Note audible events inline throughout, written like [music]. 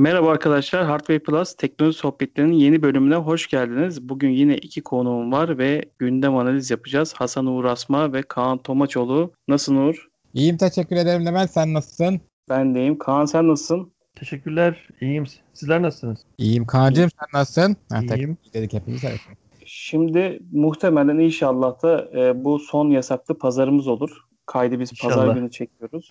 Merhaba arkadaşlar, Hardware Plus teknoloji sohbetlerinin yeni bölümüne hoş geldiniz. Bugün yine iki konuğum var ve gündem analiz yapacağız. Hasan Uğur Asma ve Kaan Tomaçoğlu. Nasılsın Uğur? İyiyim teşekkür ederim Levent sen nasılsın? Ben deyim. Kaan sen nasılsın? Teşekkürler, iyiyim. Sizler nasılsınız? İyiyim Kaan'cığım sen nasılsın? Ha, İyiyim. dedik hepimiz evet. Şimdi muhtemelen inşallah da e, bu son yasaklı pazarımız olur. Kaydı biz pazar İnşallah. günü çekiyoruz.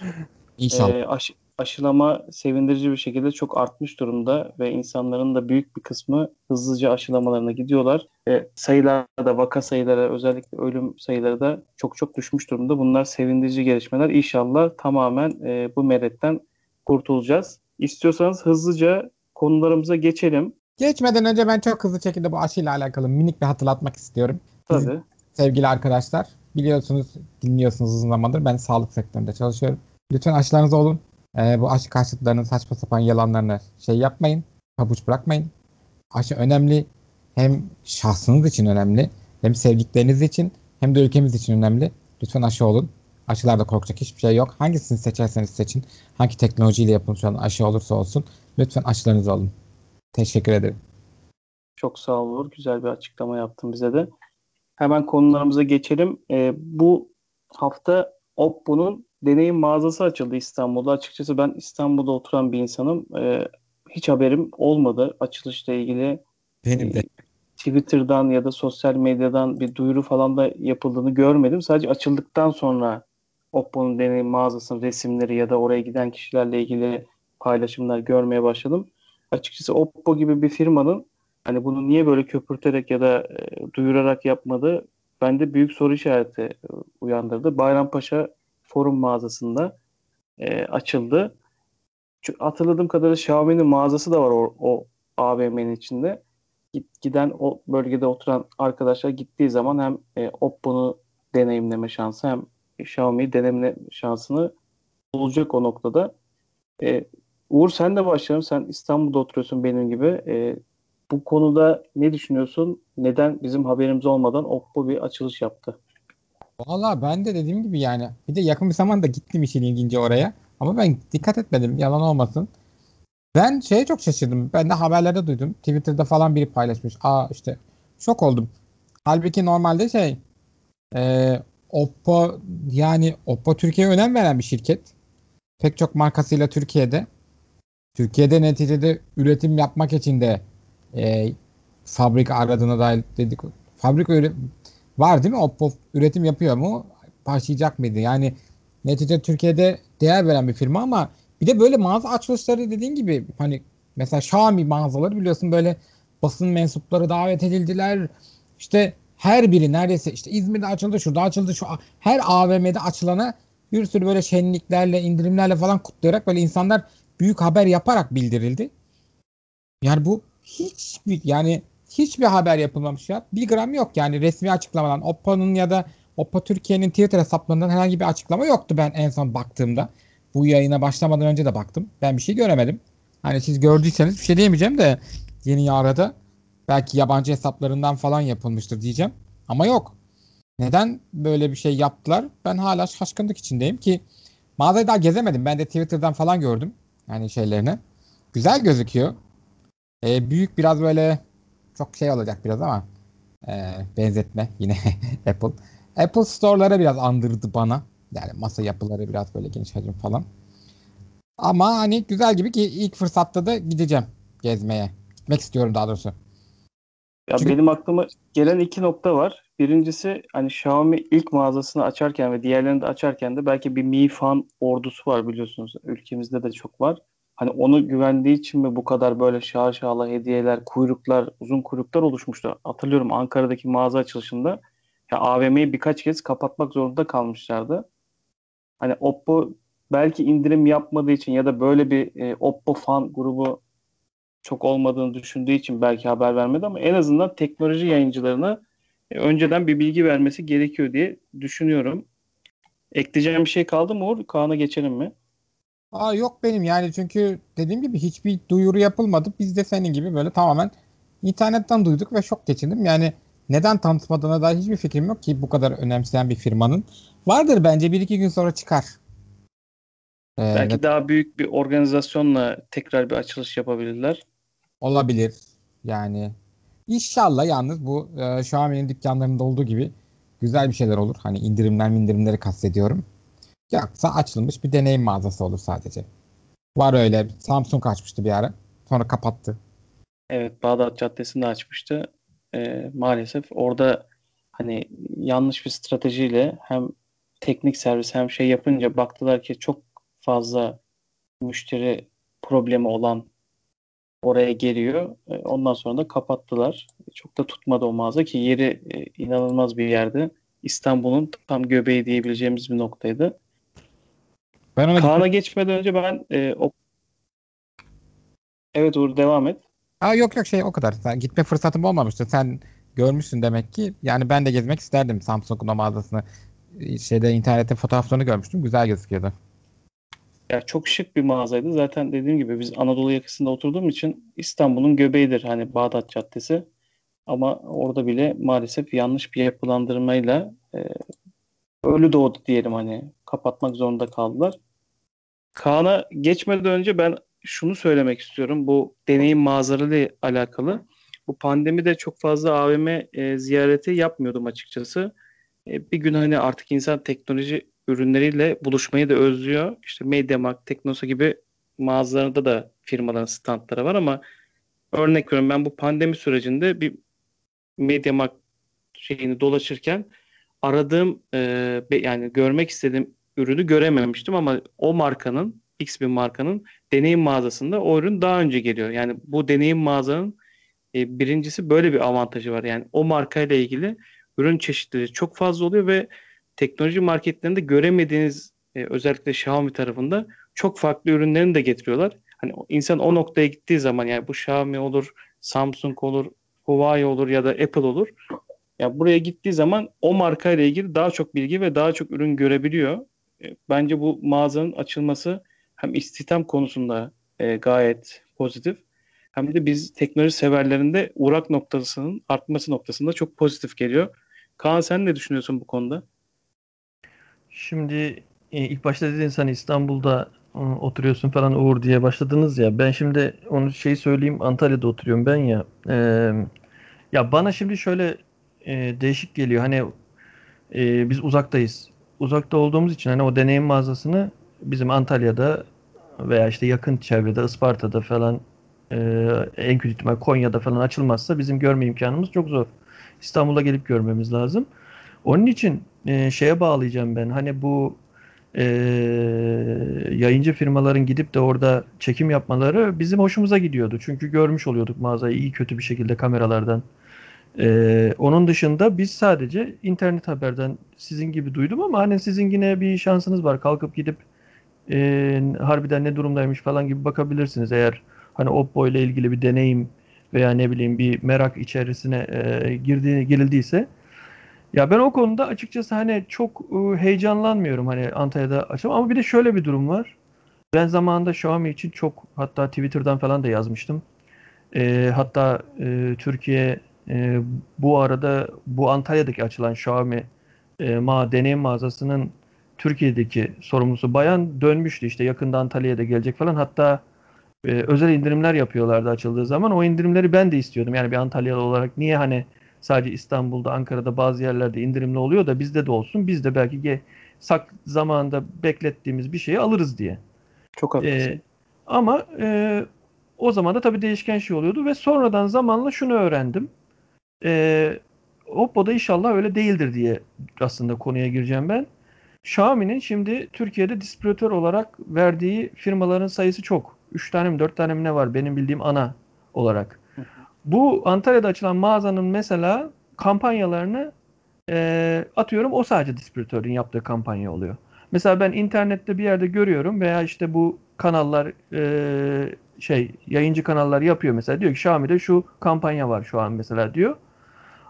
İnşallah. E, aşı- aşılama sevindirici bir şekilde çok artmış durumda ve insanların da büyük bir kısmı hızlıca aşılamalarına gidiyorlar. E, sayılar da vaka sayıları özellikle ölüm sayıları da çok çok düşmüş durumda. Bunlar sevindirici gelişmeler. İnşallah tamamen e, bu meretten kurtulacağız. İstiyorsanız hızlıca konularımıza geçelim. Geçmeden önce ben çok hızlı şekilde bu aşıyla alakalı minik bir hatırlatmak istiyorum. Tabii. Sevgili arkadaşlar biliyorsunuz dinliyorsunuz uzun zamandır ben sağlık sektöründe çalışıyorum. Lütfen aşılarınız olun. Ee, bu aşı karşıtlarının saçma sapan yalanlarını şey yapmayın. Pabuç bırakmayın. Aşı önemli. Hem şahsınız için önemli. Hem sevdikleriniz için hem de ülkemiz için önemli. Lütfen aşı olun. Aşılarda korkacak hiçbir şey yok. Hangisini seçerseniz seçin. Hangi teknolojiyle yapılmış olan aşı olursa olsun. Lütfen aşılarınız olun. Teşekkür ederim. Çok sağ ol Uğur. Güzel bir açıklama yaptın bize de. Hemen konularımıza geçelim. Ee, bu hafta Oppo'nun deneyim mağazası açıldı İstanbul'da. Açıkçası ben İstanbul'da oturan bir insanım. Ee, hiç haberim olmadı açılışla ilgili. Benim de. Twitter'dan ya da sosyal medyadan bir duyuru falan da yapıldığını görmedim. Sadece açıldıktan sonra Oppo'nun deneyim mağazasının resimleri ya da oraya giden kişilerle ilgili paylaşımlar görmeye başladım. Açıkçası Oppo gibi bir firmanın hani bunu niye böyle köpürterek ya da e, duyurarak yapmadı bende büyük soru işareti e, uyandırdı. Bayrampaşa Forum mağazasında e, açıldı. Çünkü hatırladığım kadarıyla Xiaomi'nin mağazası da var o, o AVM'nin içinde. Giden o bölgede oturan arkadaşlar gittiği zaman hem e, Oppo'nu deneyimleme şansı hem Xiaomi'yi deneyimleme şansını bulacak o noktada. E, Uğur sen de başlayalım. Sen İstanbul'da oturuyorsun benim gibi. E, bu konuda ne düşünüyorsun? Neden bizim haberimiz olmadan Oppo bir açılış yaptı? Valla ben de dediğim gibi yani bir de yakın bir zamanda gittim işin ilginci oraya. Ama ben dikkat etmedim yalan olmasın. Ben şeye çok şaşırdım. Ben de haberlerde duydum. Twitter'da falan biri paylaşmış. Aa işte şok oldum. Halbuki normalde şey e, Oppo yani Oppo Türkiye'ye önem veren bir şirket. Pek çok markasıyla Türkiye'de. Türkiye'de neticede üretim yapmak için de e, fabrika aradığına dair dedik. Fabrika var değil mi? Oppo üretim yapıyor mu? Başlayacak mıydı? Yani neticede Türkiye'de değer veren bir firma ama bir de böyle mağaza açılışları dediğin gibi hani mesela Xiaomi mağazaları biliyorsun böyle basın mensupları davet edildiler. İşte her biri neredeyse işte İzmir'de açıldı, şurada açıldı, şu her AVM'de açılana bir sürü böyle şenliklerle, indirimlerle falan kutlayarak böyle insanlar büyük haber yaparak bildirildi. Yani bu hiçbir yani hiçbir haber yapılmamış ya. Bir gram yok yani resmi açıklamadan. Oppo'nun ya da Oppo Türkiye'nin Twitter hesaplarından herhangi bir açıklama yoktu ben en son baktığımda. Bu yayına başlamadan önce de baktım. Ben bir şey göremedim. Hani siz gördüyseniz bir şey diyemeyeceğim de yeni yarada belki yabancı hesaplarından falan yapılmıştır diyeceğim. Ama yok. Neden böyle bir şey yaptılar? Ben hala şaşkınlık içindeyim ki mağazayı daha gezemedim. Ben de Twitter'dan falan gördüm. Yani şeylerini. Güzel gözüküyor. Ee, büyük biraz böyle çok şey olacak biraz ama e, benzetme yine [laughs] Apple. Apple Store'lara biraz andırdı bana. Yani masa yapıları biraz böyle geniş hacim falan. Ama hani güzel gibi ki ilk fırsatta da gideceğim gezmeye. Gitmek istiyorum daha doğrusu. Ya Çünkü- benim aklıma gelen iki nokta var. Birincisi hani Xiaomi ilk mağazasını açarken ve diğerlerini de açarken de belki bir Mi Fan ordusu var biliyorsunuz. Ülkemizde de çok var. Hani onu güvendiği için mi bu kadar böyle şaşalı hediyeler, kuyruklar, uzun kuyruklar oluşmuştu. Hatırlıyorum Ankara'daki mağaza açılışında ya AVM'yi birkaç kez kapatmak zorunda kalmışlardı. Hani Oppo belki indirim yapmadığı için ya da böyle bir e, Oppo fan grubu çok olmadığını düşündüğü için belki haber vermedi ama en azından teknoloji yayıncılarına e, önceden bir bilgi vermesi gerekiyor diye düşünüyorum. Ekleyeceğim bir şey kaldı mı Uğur? Kaan'a geçelim mi? Aa yok benim yani çünkü dediğim gibi hiçbir duyuru yapılmadı. Biz de senin gibi böyle tamamen internetten duyduk ve şok geçirdim. Yani neden tanıtmadığına dair hiçbir fikrim yok ki bu kadar önemseyen bir firmanın. Vardır bence bir iki gün sonra çıkar. Ee, Belki ve daha büyük bir organizasyonla tekrar bir açılış yapabilirler. olabilir. Yani inşallah yalnız bu e, Xiaomi'nin dükkanlarında olduğu gibi güzel bir şeyler olur. Hani indirimler indirimleri kastediyorum. Yoksa açılmış bir deneyim mağazası olur sadece. Var öyle. Samsung açmıştı bir ara. Sonra kapattı. Evet, Bağdat Caddesi'nde açmıştı. Ee, maalesef orada hani yanlış bir stratejiyle hem teknik servis hem şey yapınca baktılar ki çok fazla müşteri problemi olan oraya geliyor. Ee, ondan sonra da kapattılar. Çok da tutmadı o mağaza ki yeri e, inanılmaz bir yerde. İstanbul'un tam göbeği diyebileceğimiz bir noktaydı. Ben ona Kaan'a geçmeden önce ben e, o... Evet Uğur devam et. Aa, yok yok şey o kadar. Sen, gitme fırsatım olmamıştı. Sen görmüşsün demek ki. Yani ben de gezmek isterdim Samsung'un o mağazasını. Ee, Şeyde internette fotoğraflarını görmüştüm. Güzel gözüküyordu. Ya çok şık bir mağazaydı. Zaten dediğim gibi biz Anadolu yakasında oturduğum için İstanbul'un göbeğidir hani Bağdat Caddesi. Ama orada bile maalesef yanlış bir yapılandırmayla e, ölü doğdu diyelim hani kapatmak zorunda kaldılar. Kaan'a geçmeden önce ben şunu söylemek istiyorum. Bu deneyim mağazalarıyla alakalı. Bu pandemide çok fazla AVM e, ziyareti yapmıyordum açıkçası. E, bir gün hani artık insan teknoloji ürünleriyle buluşmayı da özlüyor. İşte MediaMarkt, Teknosa gibi mağazalarında da firmaların standları var ama örnek veriyorum ben bu pandemi sürecinde bir MediaMarkt şeyini dolaşırken aradığım e, yani görmek istediğim ürünü görememiştim ama o markanın X bir markanın deneyim mağazasında o ürün daha önce geliyor. Yani bu deneyim mağazanın e, birincisi böyle bir avantajı var. Yani o markayla ilgili ürün çeşitleri çok fazla oluyor ve teknoloji marketlerinde göremediğiniz e, özellikle Xiaomi tarafında çok farklı ürünlerini de getiriyorlar. Hani insan o noktaya gittiği zaman yani bu Xiaomi olur, Samsung olur, Huawei olur ya da Apple olur. Ya buraya gittiği zaman o markayla ilgili daha çok bilgi ve daha çok ürün görebiliyor. E, Bence bu mağazanın açılması hem istihdam konusunda e, gayet pozitif hem de biz teknoloji severlerinde uğrak noktasının artması noktasında çok pozitif geliyor. Kaan sen ne düşünüyorsun bu konuda? Şimdi e, ilk başta dedin sen İstanbul'da e, oturuyorsun falan Uğur diye başladınız ya. Ben şimdi onu şey söyleyeyim Antalya'da oturuyorum ben ya. E, ya bana şimdi şöyle e, değişik geliyor. Hani e, biz uzaktayız. Uzakta olduğumuz için hani o deneyim mağazasını bizim Antalya'da veya işte yakın çevrede Isparta'da falan e, en kötü ihtimal Konya'da falan açılmazsa bizim görme imkanımız çok zor. İstanbul'a gelip görmemiz lazım. Onun için e, şeye bağlayacağım ben. Hani bu e, yayıncı firmaların gidip de orada çekim yapmaları bizim hoşumuza gidiyordu. Çünkü görmüş oluyorduk mağazayı iyi kötü bir şekilde kameralardan. E, onun dışında biz sadece internet haberden sizin gibi duydum ama hani sizin yine bir şansınız var. Kalkıp gidip e, harbiden ne durumdaymış falan gibi bakabilirsiniz. Eğer hani Oppo ile ilgili bir deneyim veya ne bileyim bir merak içerisine e, girdi, girildiyse ya ben o konuda açıkçası hani çok e, heyecanlanmıyorum hani Antalya'da açalım ama bir de şöyle bir durum var. Ben zamanında Xiaomi için çok hatta Twitter'dan falan da yazmıştım. E, hatta e, Türkiye e, bu arada bu Antalya'daki açılan Xiaomi e, ma deneyim mağazasının Türkiye'deki sorumlusu bayan dönmüştü işte yakında Antalya'ya da gelecek falan. Hatta e, özel indirimler yapıyorlardı açıldığı zaman. O indirimleri ben de istiyordum. Yani bir Antalyalı olarak niye hani sadece İstanbul'da, Ankara'da bazı yerlerde indirimli oluyor da bizde de olsun. Biz de belki ge- sak zamanında beklettiğimiz bir şeyi alırız diye. Çok haklısın. Ee, ama e, o zaman da tabii değişken şey oluyordu ve sonradan zamanla şunu öğrendim. Ee, Oppo'da inşallah öyle değildir diye aslında konuya gireceğim ben. Xiaomi'nin şimdi Türkiye'de distribütör olarak verdiği firmaların sayısı çok. 3 tane mi 4 tane mi ne var benim bildiğim ana olarak. Bu Antalya'da açılan mağazanın mesela kampanyalarını e, atıyorum o sadece distribütörün yaptığı kampanya oluyor. Mesela ben internette bir yerde görüyorum veya işte bu kanallar e, şey yayıncı kanallar yapıyor mesela diyor ki Xiaomi'de şu kampanya var şu an mesela diyor.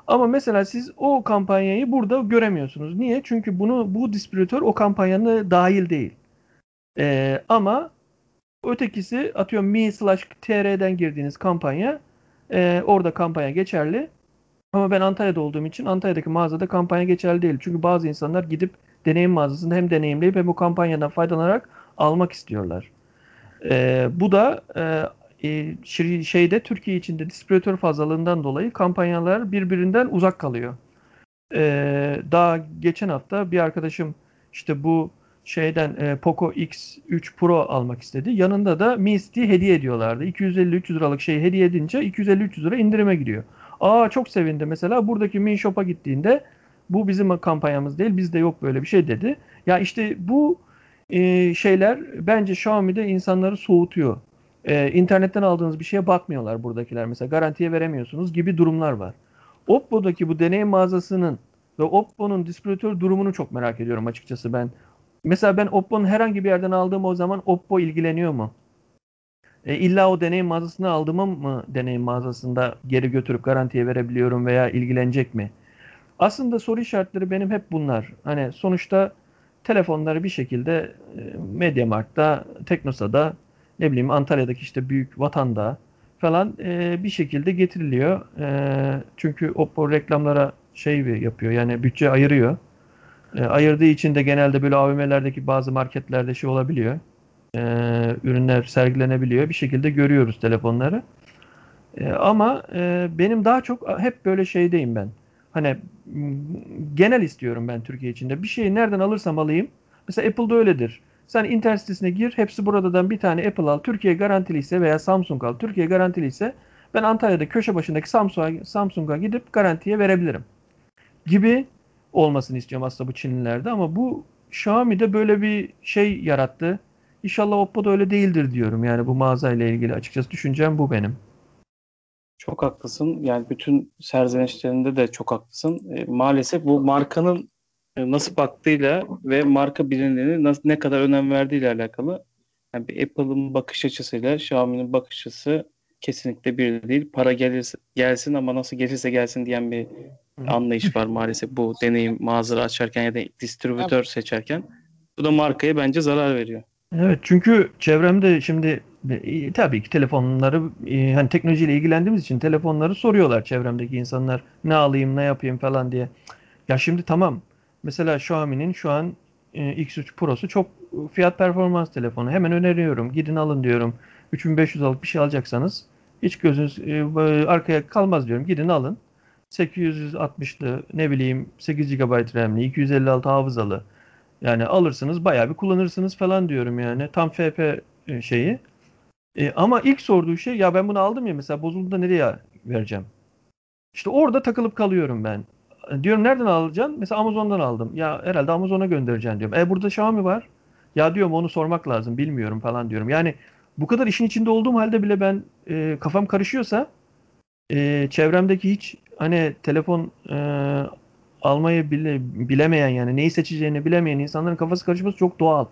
Ama mesela siz o kampanyayı burada göremiyorsunuz. Niye? Çünkü bunu bu distribütör o kampanyanın dahil değil. E, ama ötekisi atıyorum mi slash tr'den girdiğiniz kampanya e, orada kampanya geçerli. Ama ben Antalya'da olduğum için Antalya'daki mağazada kampanya geçerli değil. Çünkü bazı insanlar gidip deneyim mağazasında hem deneyimleyip hem bu kampanyadan faydalanarak almak istiyorlar. E, bu da e, şeyde Türkiye içinde distribütör fazlalığından dolayı kampanyalar birbirinden uzak kalıyor. E, daha geçen hafta bir arkadaşım işte bu şeyden e, Poco X3 Pro almak istedi. Yanında da Mi Stick hediye ediyorlardı. 250-300 liralık şeyi hediye edince 250-300 lira indirime gidiyor. Aa çok sevindi mesela. Buradaki Mi Shop'a gittiğinde bu bizim kampanyamız değil. Bizde yok böyle bir şey dedi. Ya işte bu e, şeyler bence Xiaomi'de insanları soğutuyor. E, internetten aldığınız bir şeye bakmıyorlar buradakiler. Mesela garantiye veremiyorsunuz gibi durumlar var. Oppo'daki bu deneyim mağazasının ve Oppo'nun distribütör durumunu çok merak ediyorum açıkçası ben. Mesela ben Oppo'nun herhangi bir yerden aldığım o zaman Oppo ilgileniyor mu? E, illa o deneyim mağazasını aldığımı mı deneyim mağazasında geri götürüp garantiye verebiliyorum veya ilgilenecek mi? Aslında soru işaretleri benim hep bunlar. Hani sonuçta telefonları bir şekilde e, Mediamarkt'ta, Teknosa'da, ne bileyim Antalya'daki işte büyük vatanda falan e, bir şekilde getiriliyor. E, çünkü Oppo reklamlara şey yapıyor yani bütçe ayırıyor. E, ayırdığı için de genelde böyle AVM'lerdeki bazı marketlerde şey olabiliyor. E, ürünler sergilenebiliyor. Bir şekilde görüyoruz telefonları. E, ama e, benim daha çok hep böyle şeydeyim ben. Hani genel istiyorum ben Türkiye içinde. Bir şeyi nereden alırsam alayım. Mesela Apple'da öyledir. Sen internet sitesine gir. Hepsi buradan bir tane Apple al. Türkiye garantili ise veya Samsung al. Türkiye garantili ise ben Antalya'da köşe başındaki Samsung'a Samsung'a gidip garantiye verebilirim. Gibi olmasını istiyorum aslında bu Çinlilerde ama bu Xiaomi'de böyle bir şey yarattı. İnşallah Oppo'da öyle değildir diyorum. Yani bu mağazayla ilgili açıkçası düşüncem bu benim. Çok haklısın. Yani bütün serzenişlerinde de çok haklısın. E, maalesef bu markanın nasıl baktığıyla ve marka bilinirliğine nasıl, ne kadar önem verdiğiyle alakalı. Yani bir Apple'ın bakış açısıyla Xiaomi'nin bakış açısı kesinlikle bir değil. Para gelirse, gelsin ama nasıl gelirse gelsin diyen bir anlayış var [laughs] maalesef bu deneyim mağazaları açarken ya da distribütör seçerken. Bu da markaya bence zarar veriyor. Evet çünkü çevremde şimdi e, tabii ki telefonları e, hani teknolojiyle ilgilendiğimiz için telefonları soruyorlar çevremdeki insanlar ne alayım ne yapayım falan diye. Ya şimdi tamam mesela Xiaomi'nin şu an e, X3 Pro'su çok fiyat performans telefonu. Hemen öneriyorum. Gidin alın diyorum. 3500 alıp bir şey alacaksanız hiç gözünüz e, arkaya kalmaz diyorum. Gidin alın. 860'lı ne bileyim 8 GB RAM'li 256 hafızalı yani alırsınız bayağı bir kullanırsınız falan diyorum yani. Tam FP e, şeyi. E, ama ilk sorduğu şey ya ben bunu aldım ya mesela bozuldu da nereye vereceğim? İşte orada takılıp kalıyorum ben. Diyorum nereden alacaksın? Mesela Amazon'dan aldım. Ya herhalde Amazon'a göndereceğim diyorum. E burada Xiaomi var. Ya diyorum onu sormak lazım bilmiyorum falan diyorum. Yani bu kadar işin içinde olduğum halde bile ben e, kafam karışıyorsa e, çevremdeki hiç hani telefon e, almayı bile, bilemeyen yani neyi seçeceğini bilemeyen insanların kafası karışması çok doğal.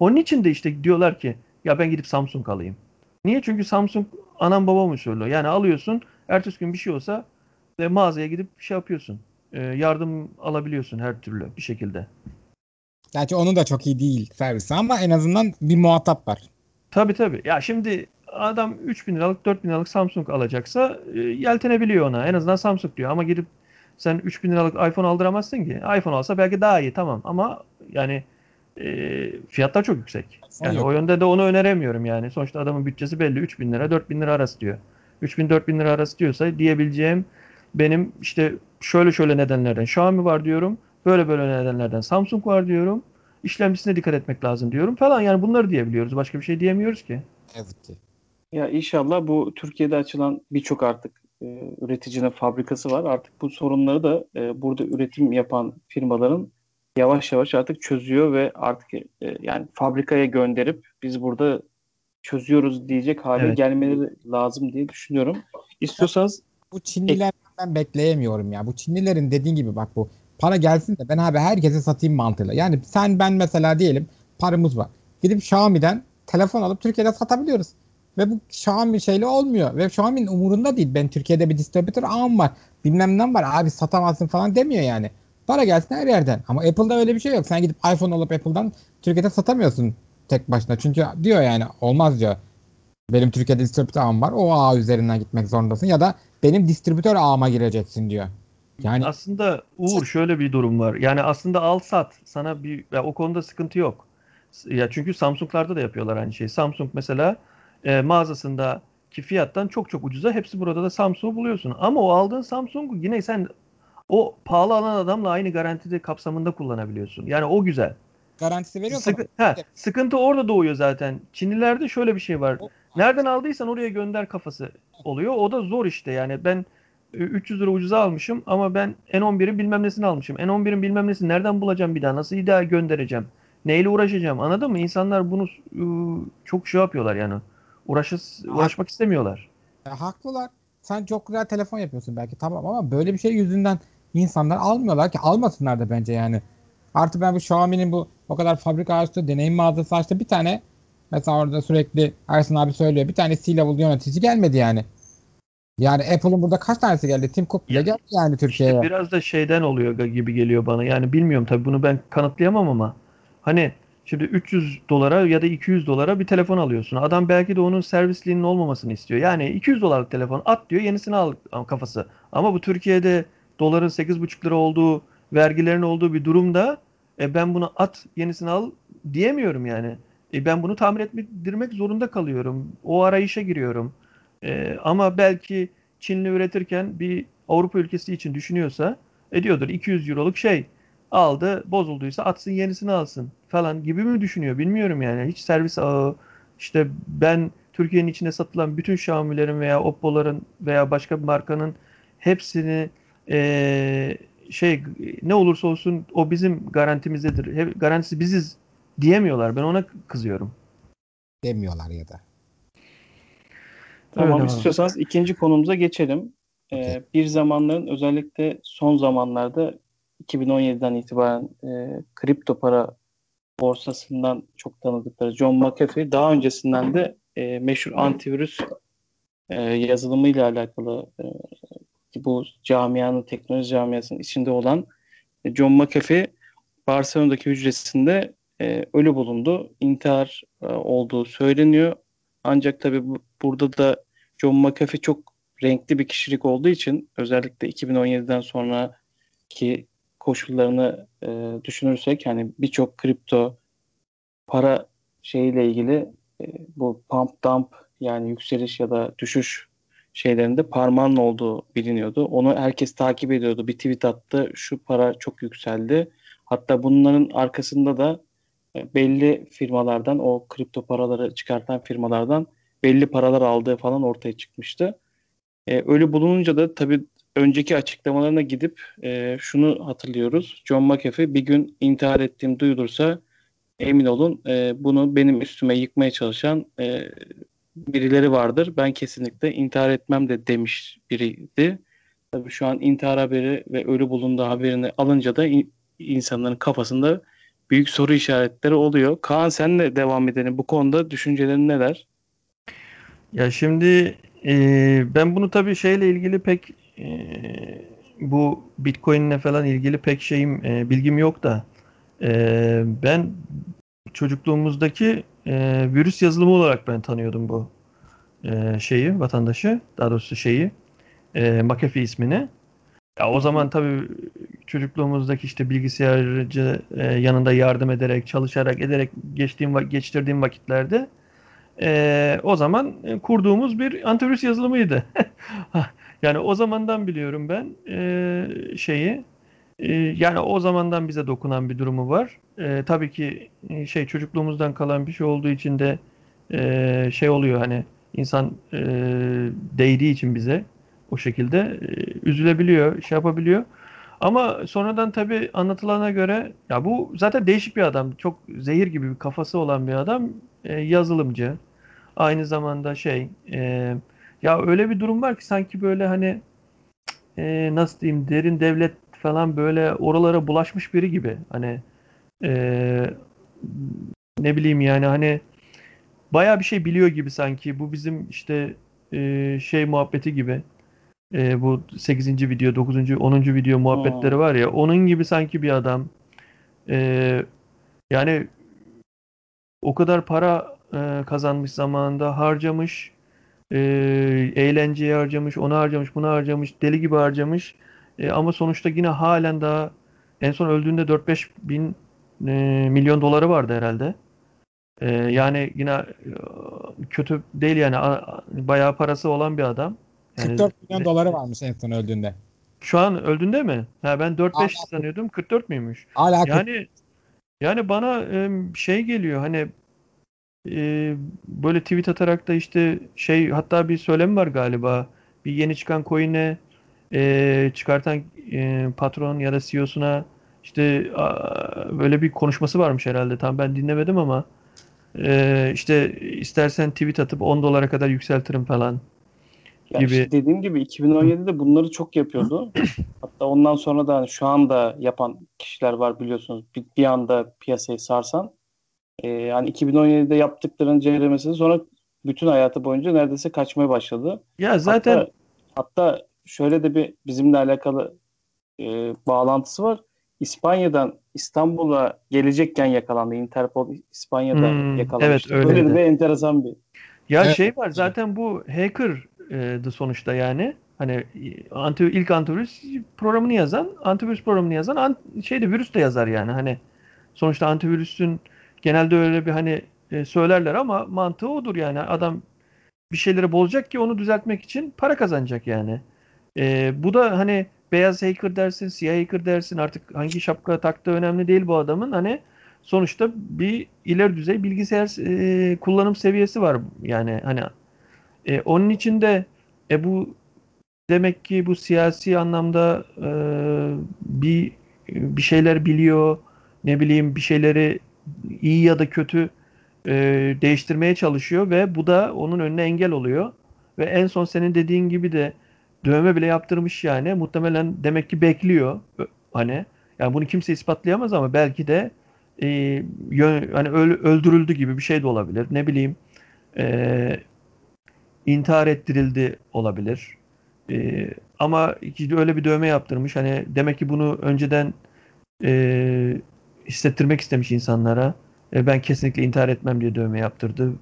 Onun için de işte diyorlar ki ya ben gidip Samsung alayım. Niye? Çünkü Samsung anam babam usulü. Yani alıyorsun ertesi gün bir şey olsa ve mağazaya gidip şey yapıyorsun. E, yardım alabiliyorsun her türlü bir şekilde. Gerçi onun da çok iyi değil servisi ama en azından bir muhatap var. Tabii tabii. Ya şimdi adam 3000 liralık 4000 liralık Samsung alacaksa e, yeltenebiliyor ona. En azından Samsung diyor ama gidip sen 3000 liralık iPhone aldıramazsın ki. iPhone alsa belki daha iyi tamam ama yani e, fiyatlar çok yüksek. Yani Yok. o yönde de onu öneremiyorum yani. Sonuçta adamın bütçesi belli 3000 lira 4000 lira arası diyor. 3000 4000 lira arası diyorsa diyebileceğim benim işte şöyle şöyle nedenlerden Xiaomi var diyorum. Böyle böyle nedenlerden Samsung var diyorum. İşlemcisine dikkat etmek lazım diyorum falan. Yani bunları diyebiliyoruz. Başka bir şey diyemiyoruz ki. Evet ki. Ya inşallah bu Türkiye'de açılan birçok artık e, üreticinin fabrikası var. Artık bu sorunları da e, burada üretim yapan firmaların yavaş yavaş artık çözüyor ve artık e, yani fabrikaya gönderip biz burada çözüyoruz diyecek hale evet. gelmeleri lazım diye düşünüyorum. İstiyorsanız bu Çinlilerden ben bekleyemiyorum ya. Bu Çinlilerin dediğin gibi bak bu para gelsin de ben abi herkese satayım mantığıyla. Yani sen ben mesela diyelim paramız var. Gidip Xiaomi'den telefon alıp Türkiye'de satabiliyoruz. Ve bu Xiaomi şeyle olmuyor. Ve Xiaomi'nin umurunda değil. Ben Türkiye'de bir distribütör ağım var. Bilmem ne var. Abi satamazsın falan demiyor yani. Para gelsin her yerden. Ama Apple'da öyle bir şey yok. Sen gidip iPhone alıp Apple'dan Türkiye'de satamıyorsun tek başına. Çünkü diyor yani olmaz diyor. Benim Türkiye'de distribütör ağım var. O ağ üzerinden gitmek zorundasın. Ya da benim distribütör ağıma gireceksin diyor. Yani aslında Uğur şöyle bir durum var. Yani aslında al sat sana bir ya o konuda sıkıntı yok. Ya çünkü Samsung'larda da yapıyorlar aynı şeyi. Samsung mesela e, mağazasındaki fiyattan çok çok ucuza hepsi burada da Samsung'u buluyorsun. Ama o aldığın Samsung'u yine sen o pahalı alan adamla aynı garantide kapsamında kullanabiliyorsun. Yani o güzel. Garantisi veriyor Sıkı, ha, sıkıntı orada doğuyor zaten. Çinlilerde şöyle bir şey var. Nereden aldıysan oraya gönder kafası oluyor. O da zor işte yani ben 300 lira ucuza almışım ama ben N11'in bilmem nesini almışım. N11'in bilmem nesini nereden bulacağım bir daha? Nasıl bir daha göndereceğim? Neyle uğraşacağım? Anladın mı? İnsanlar bunu ıı, çok şey yapıyorlar yani. Uğraşız, uğraşmak istemiyorlar. Ya, haklılar. Sen çok güzel telefon yapıyorsun belki tamam ama böyle bir şey yüzünden insanlar almıyorlar ki almasınlar da bence yani. Artı ben bu Xiaomi'nin bu o kadar fabrika açtı, deneyim mağazası açtı. Bir tane mesela orada sürekli Ersin abi söylüyor. Bir tane C-level yönetici gelmedi yani. Yani Apple'ın burada kaç tanesi geldi? Tim Cook bile Ya, geldi yani Türkiye'ye. İşte biraz da şeyden oluyor gibi geliyor bana. Yani bilmiyorum tabii bunu ben kanıtlayamam ama hani şimdi 300 dolara ya da 200 dolara bir telefon alıyorsun. Adam belki de onun servisliğinin olmamasını istiyor. Yani 200 dolarlık telefon at diyor yenisini al kafası. Ama bu Türkiye'de doların 8,5 lira olduğu, vergilerin olduğu bir durumda e, ben bunu at yenisini al diyemiyorum yani. E, ben bunu tamir ettirmek zorunda kalıyorum. O arayışa giriyorum. E, ama belki Çinli üretirken bir Avrupa ülkesi için düşünüyorsa ediyordur 200 euroluk şey aldı bozulduysa atsın yenisini alsın falan gibi mi düşünüyor bilmiyorum yani hiç servis ağı işte ben Türkiye'nin içinde satılan bütün Xiaomi'lerin veya Oppo'ların veya başka bir markanın hepsini e, şey ne olursa olsun o bizim garantimizdedir. Hep, garantisi biziz diyemiyorlar. Ben ona kızıyorum. Demiyorlar ya da. Tamam Öyle istiyorsanız ikinci konumuza geçelim. Ee, Okey. bir zamanların özellikle son zamanlarda 2017'den itibaren e, kripto para borsasından çok tanıdıkları John McAfee daha öncesinden de e, meşhur antivirüs e, yazılımıyla alakalı e, bu camianın teknoloji camiasının içinde olan e, John McAfee Barcelona'daki hücresinde e, ölü bulundu. İntihar e, olduğu söyleniyor. Ancak tabii bu, burada da John McAfee çok renkli bir kişilik olduğu için özellikle 2017'den sonraki koşullarını e, düşünürsek hani birçok kripto para şeyiyle ilgili e, bu pump dump yani yükseliş ya da düşüş şeylerinde parmağının olduğu biliniyordu. Onu herkes takip ediyordu. Bir tweet attı. Şu para çok yükseldi. Hatta bunların arkasında da belli firmalardan o kripto paraları çıkartan firmalardan belli paralar aldığı falan ortaya çıkmıştı. E, ölü bulununca da tabii önceki açıklamalarına gidip e, şunu hatırlıyoruz. John McAfee bir gün intihar ettiğim duyulursa emin olun e, bunu benim üstüme yıkmaya çalışan e, birileri vardır. Ben kesinlikle intihar etmem de demiş biriydi. Tabii şu an intihar haberi ve ölü bulunduğu haberini alınca da in- insanların kafasında büyük soru işaretleri oluyor. Kaan senle devam edelim. Bu konuda düşüncelerin neler? Ya şimdi e, ben bunu tabii şeyle ilgili pek e, bu Bitcoin'le falan ilgili pek şeyim e, bilgim yok da e, ben çocukluğumuzdaki e, virüs yazılımı olarak ben tanıyordum bu e, şeyi vatandaşı daha doğrusu şeyi e, McAfee ismini. Ya o zaman tabii çocukluğumuzdaki işte bilgisayarcı e, yanında yardım ederek, çalışarak, ederek geçtiğim geçtirdiğim vakitlerde e, o zaman e, kurduğumuz bir antivirüs yazılımıydı. [laughs] Yani o zamandan biliyorum ben e, şeyi. E, yani o zamandan bize dokunan bir durumu var. E, tabii ki e, şey çocukluğumuzdan kalan bir şey olduğu için de e, şey oluyor hani insan e, değdiği için bize o şekilde e, üzülebiliyor, şey yapabiliyor. Ama sonradan tabii anlatılana göre ya bu zaten değişik bir adam. Çok zehir gibi bir kafası olan bir adam. E, yazılımcı. Aynı zamanda şey e, ya öyle bir durum var ki sanki böyle hani e, nasıl diyeyim derin devlet falan böyle oralara bulaşmış biri gibi. Hani e, ne bileyim yani hani bayağı bir şey biliyor gibi sanki. Bu bizim işte e, şey muhabbeti gibi. E, bu 8. video, 9. 10. video muhabbetleri var ya onun gibi sanki bir adam. E, yani o kadar para e, kazanmış zamanında harcamış e, eğlenceye harcamış, onu harcamış, bunu harcamış, deli gibi harcamış. E, ama sonuçta yine halen daha en son öldüğünde 4-5 bin e, milyon doları vardı herhalde. E, yani yine e, kötü değil yani A- bayağı parası olan bir adam. Yani 44 milyon doları varmış en son öldüğünde. şu an öldüğünde mi? Ha ben 4-5 Hala- sanıyordum. 44 müymüş? Hala Yani yani bana şey geliyor hani e, böyle tweet atarak da işte şey hatta bir söylem var galiba. Bir yeni çıkan coin'e e, çıkartan e, patron ya da CEO'suna işte a, böyle bir konuşması varmış herhalde. Tam ben dinlemedim ama e, işte istersen tweet atıp 10 dolara kadar yükseltirim falan. Ya gibi. işte dediğim gibi 2017'de bunları çok yapıyordu. [clears throat] Hatta ondan sonra da hani şu anda yapan kişiler var biliyorsunuz. Bir, bir anda piyasayı sarsan. Ee, yani 2017'de yaptıklarının ceremesi sonra bütün hayatı boyunca neredeyse kaçmaya başladı. Ya zaten Hatta, hatta şöyle de bir bizimle alakalı e, bağlantısı var. İspanya'dan İstanbul'a gelecekken yakalandı. Interpol İspanya'da Hmm, yakalamıştı. evet, Böyle öyleydi. de bir enteresan bir. Ya Evet. şey var zaten bu hacker'dı sonuçta yani. Hani anti ilk antivirüs programını yazan, antivirüs programını yazan an, şeyde virüs de yazar yani. Hani sonuçta antivirüsün genelde öyle bir hani e, söylerler ama mantığı odur yani. Adam bir şeyleri bozacak ki onu düzeltmek için para kazanacak yani. E, bu da hani beyaz hacker dersin, siyah hacker dersin artık hangi şapka taktığı önemli değil bu adamın. Hani sonuçta bir ileri düzey bilgisayar e, kullanım seviyesi var yani hani e, onun için de e, bu demek ki bu siyasi anlamda e, bir bir şeyler biliyor ne bileyim bir şeyleri iyi ya da kötü e, değiştirmeye çalışıyor ve bu da onun önüne engel oluyor. Ve en son senin dediğin gibi de dövme bile yaptırmış yani. Muhtemelen demek ki bekliyor hani. Yani bunu kimse ispatlayamaz ama belki de e, yön- hani öl- öldürüldü gibi bir şey de olabilir. Ne bileyim e, intihar ettirildi olabilir. E, ama öyle bir dövme yaptırmış. Hani demek ki bunu önceden e, hissettirmek istemiş insanlara. E, ben kesinlikle intihar etmem diye dövme yaptırdı.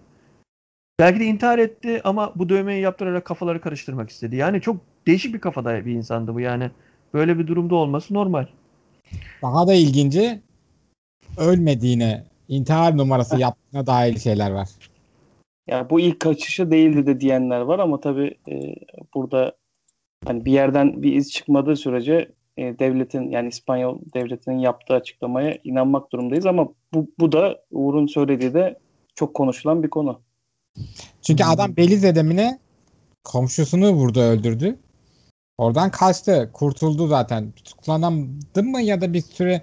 Belki de intihar etti ama bu dövmeyi yaptırarak kafaları karıştırmak istedi. Yani çok değişik bir kafada bir insandı bu yani. Böyle bir durumda olması normal. Daha da ilginci ölmediğine, intihar numarası yaptığına dair şeyler var. Ya bu ilk kaçışı değildi de diyenler var ama tabii e, burada hani bir yerden bir iz çıkmadığı sürece e, devletin yani İspanyol devletinin yaptığı açıklamaya inanmak durumdayız ama bu, bu da Uğur'un söylediği de çok konuşulan bir konu. Çünkü adam Belize edemine komşusunu vurdu öldürdü. Oradan kaçtı. Kurtuldu zaten. Tutuklanamadı mı ya da bir süre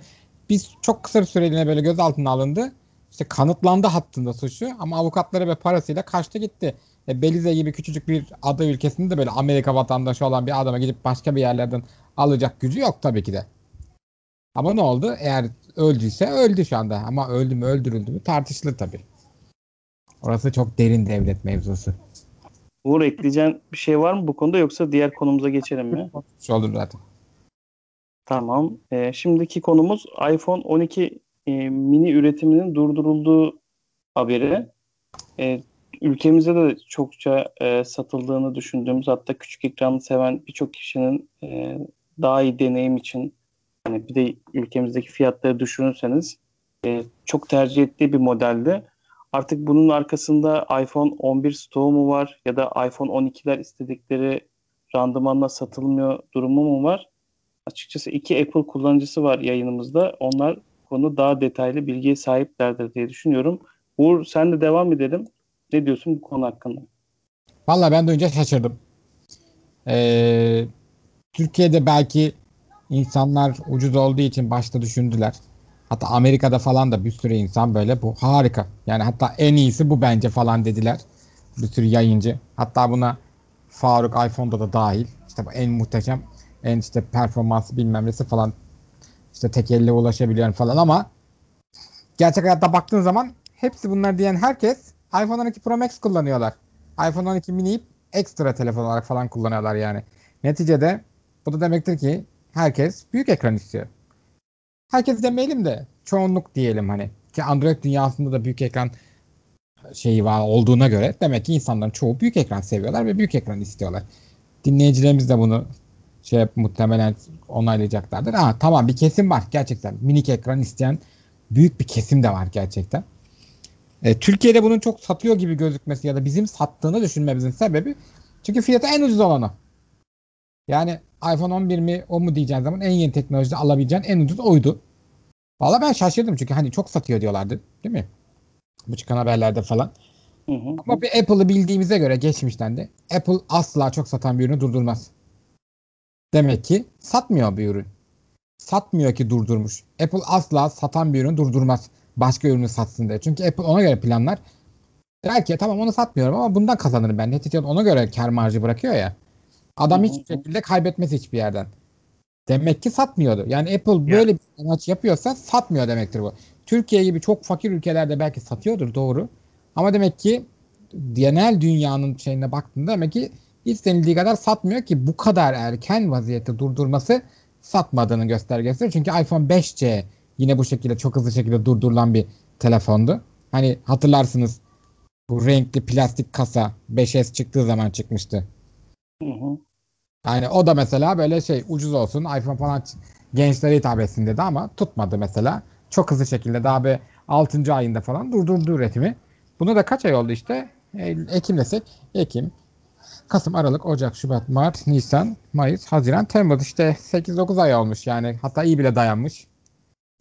biz çok kısa bir süreliğine böyle gözaltına alındı. İşte kanıtlandı hattında suçu ama avukatları ve parasıyla kaçtı gitti. E, Belize gibi küçücük bir ada ülkesinde de böyle Amerika vatandaşı olan bir adama gidip başka bir yerlerden alacak gücü yok tabii ki de. Ama ne oldu? Eğer öldüyse öldü şu anda. Ama öldü mü öldürüldü mü tartışılır tabii. Orası çok derin devlet mevzusu. Uğur ekleyeceğin bir şey var mı bu konuda yoksa diğer konumuza geçelim mi? Şu olur zaten. Tamam. E, şimdiki konumuz iPhone 12 e, mini üretiminin durdurulduğu haberi. E, ülkemizde de çokça e, satıldığını düşündüğümüz hatta küçük ekranı seven birçok kişinin e, daha iyi deneyim için hani bir de ülkemizdeki fiyatları düşünürseniz e, çok tercih ettiği bir modeldi. Artık bunun arkasında iPhone 11 stoğu mu var ya da iPhone 12'ler istedikleri randımanla satılmıyor durumu mu var? Açıkçası iki Apple kullanıcısı var yayınımızda. Onlar konu daha detaylı bilgiye sahiplerdir diye düşünüyorum. Uğur sen de devam edelim. Ne diyorsun bu konu hakkında? Valla ben duyunca şaşırdım. Ee, Türkiye'de belki insanlar ucuz olduğu için başta düşündüler. Hatta Amerika'da falan da bir sürü insan böyle bu harika. Yani hatta en iyisi bu bence falan dediler. Bir sürü yayıncı. Hatta buna Faruk iPhone'da da dahil. İşte bu en muhteşem, en işte performansı bilmem nesi falan. İşte tek elle ulaşabiliyorum falan ama gerçek hayatta baktığın zaman hepsi bunlar diyen herkes iPhone 12 Pro Max kullanıyorlar. iPhone 12 mini'yi ekstra telefon olarak falan kullanıyorlar yani. Neticede bu da demektir ki herkes büyük ekran istiyor. Herkes demeyelim de çoğunluk diyelim hani. Ki Android dünyasında da büyük ekran şeyi var olduğuna göre demek ki insanların çoğu büyük ekran seviyorlar ve büyük ekran istiyorlar. Dinleyicilerimiz de bunu şey muhtemelen onaylayacaklardır. Ha tamam bir kesim var gerçekten. Minik ekran isteyen büyük bir kesim de var gerçekten. E, Türkiye'de bunun çok satıyor gibi gözükmesi ya da bizim sattığını düşünmemizin sebebi çünkü fiyatı en ucuz olanı. Yani iPhone 11 mi o mu diyeceğin zaman en yeni teknolojide alabileceğin en ucuz oydu. Valla ben şaşırdım çünkü hani çok satıyor diyorlardı değil mi? Bu çıkan haberlerde falan. Hı hı. Ama bir Apple'ı bildiğimize göre geçmişten de Apple asla çok satan bir ürünü durdurmaz. Demek ki satmıyor bir ürün. Satmıyor ki durdurmuş. Apple asla satan bir ürünü durdurmaz. Başka ürünü satsın diye. Çünkü Apple ona göre planlar. Der ki tamam onu satmıyorum ama bundan kazanırım ben. Neticede ona göre kar marjı bırakıyor ya. Adam hiçbir şekilde kaybetmez hiçbir yerden. Demek ki satmıyordu. Yani Apple böyle bir amaç yapıyorsa satmıyor demektir bu. Türkiye gibi çok fakir ülkelerde belki satıyordur doğru. Ama demek ki genel dünyanın şeyine baktığında demek ki istenildiği kadar satmıyor ki bu kadar erken vaziyette durdurması satmadığını göstergesidir. Çünkü iPhone 5C yine bu şekilde çok hızlı şekilde durdurulan bir telefondu. Hani hatırlarsınız bu renkli plastik kasa 5S çıktığı zaman çıkmıştı. Hı hı. Yani o da mesela böyle şey ucuz olsun iPhone falan gençlere hitap etsin dedi ama tutmadı mesela. Çok hızlı şekilde daha bir 6. ayında falan durdurdu üretimi. Bunu da kaç ay oldu işte? Ekim desek. Ekim, Kasım, Aralık, Ocak, Şubat, Mart, Nisan, Mayıs, Haziran, Temmuz işte 8-9 ay olmuş yani. Hatta iyi bile dayanmış.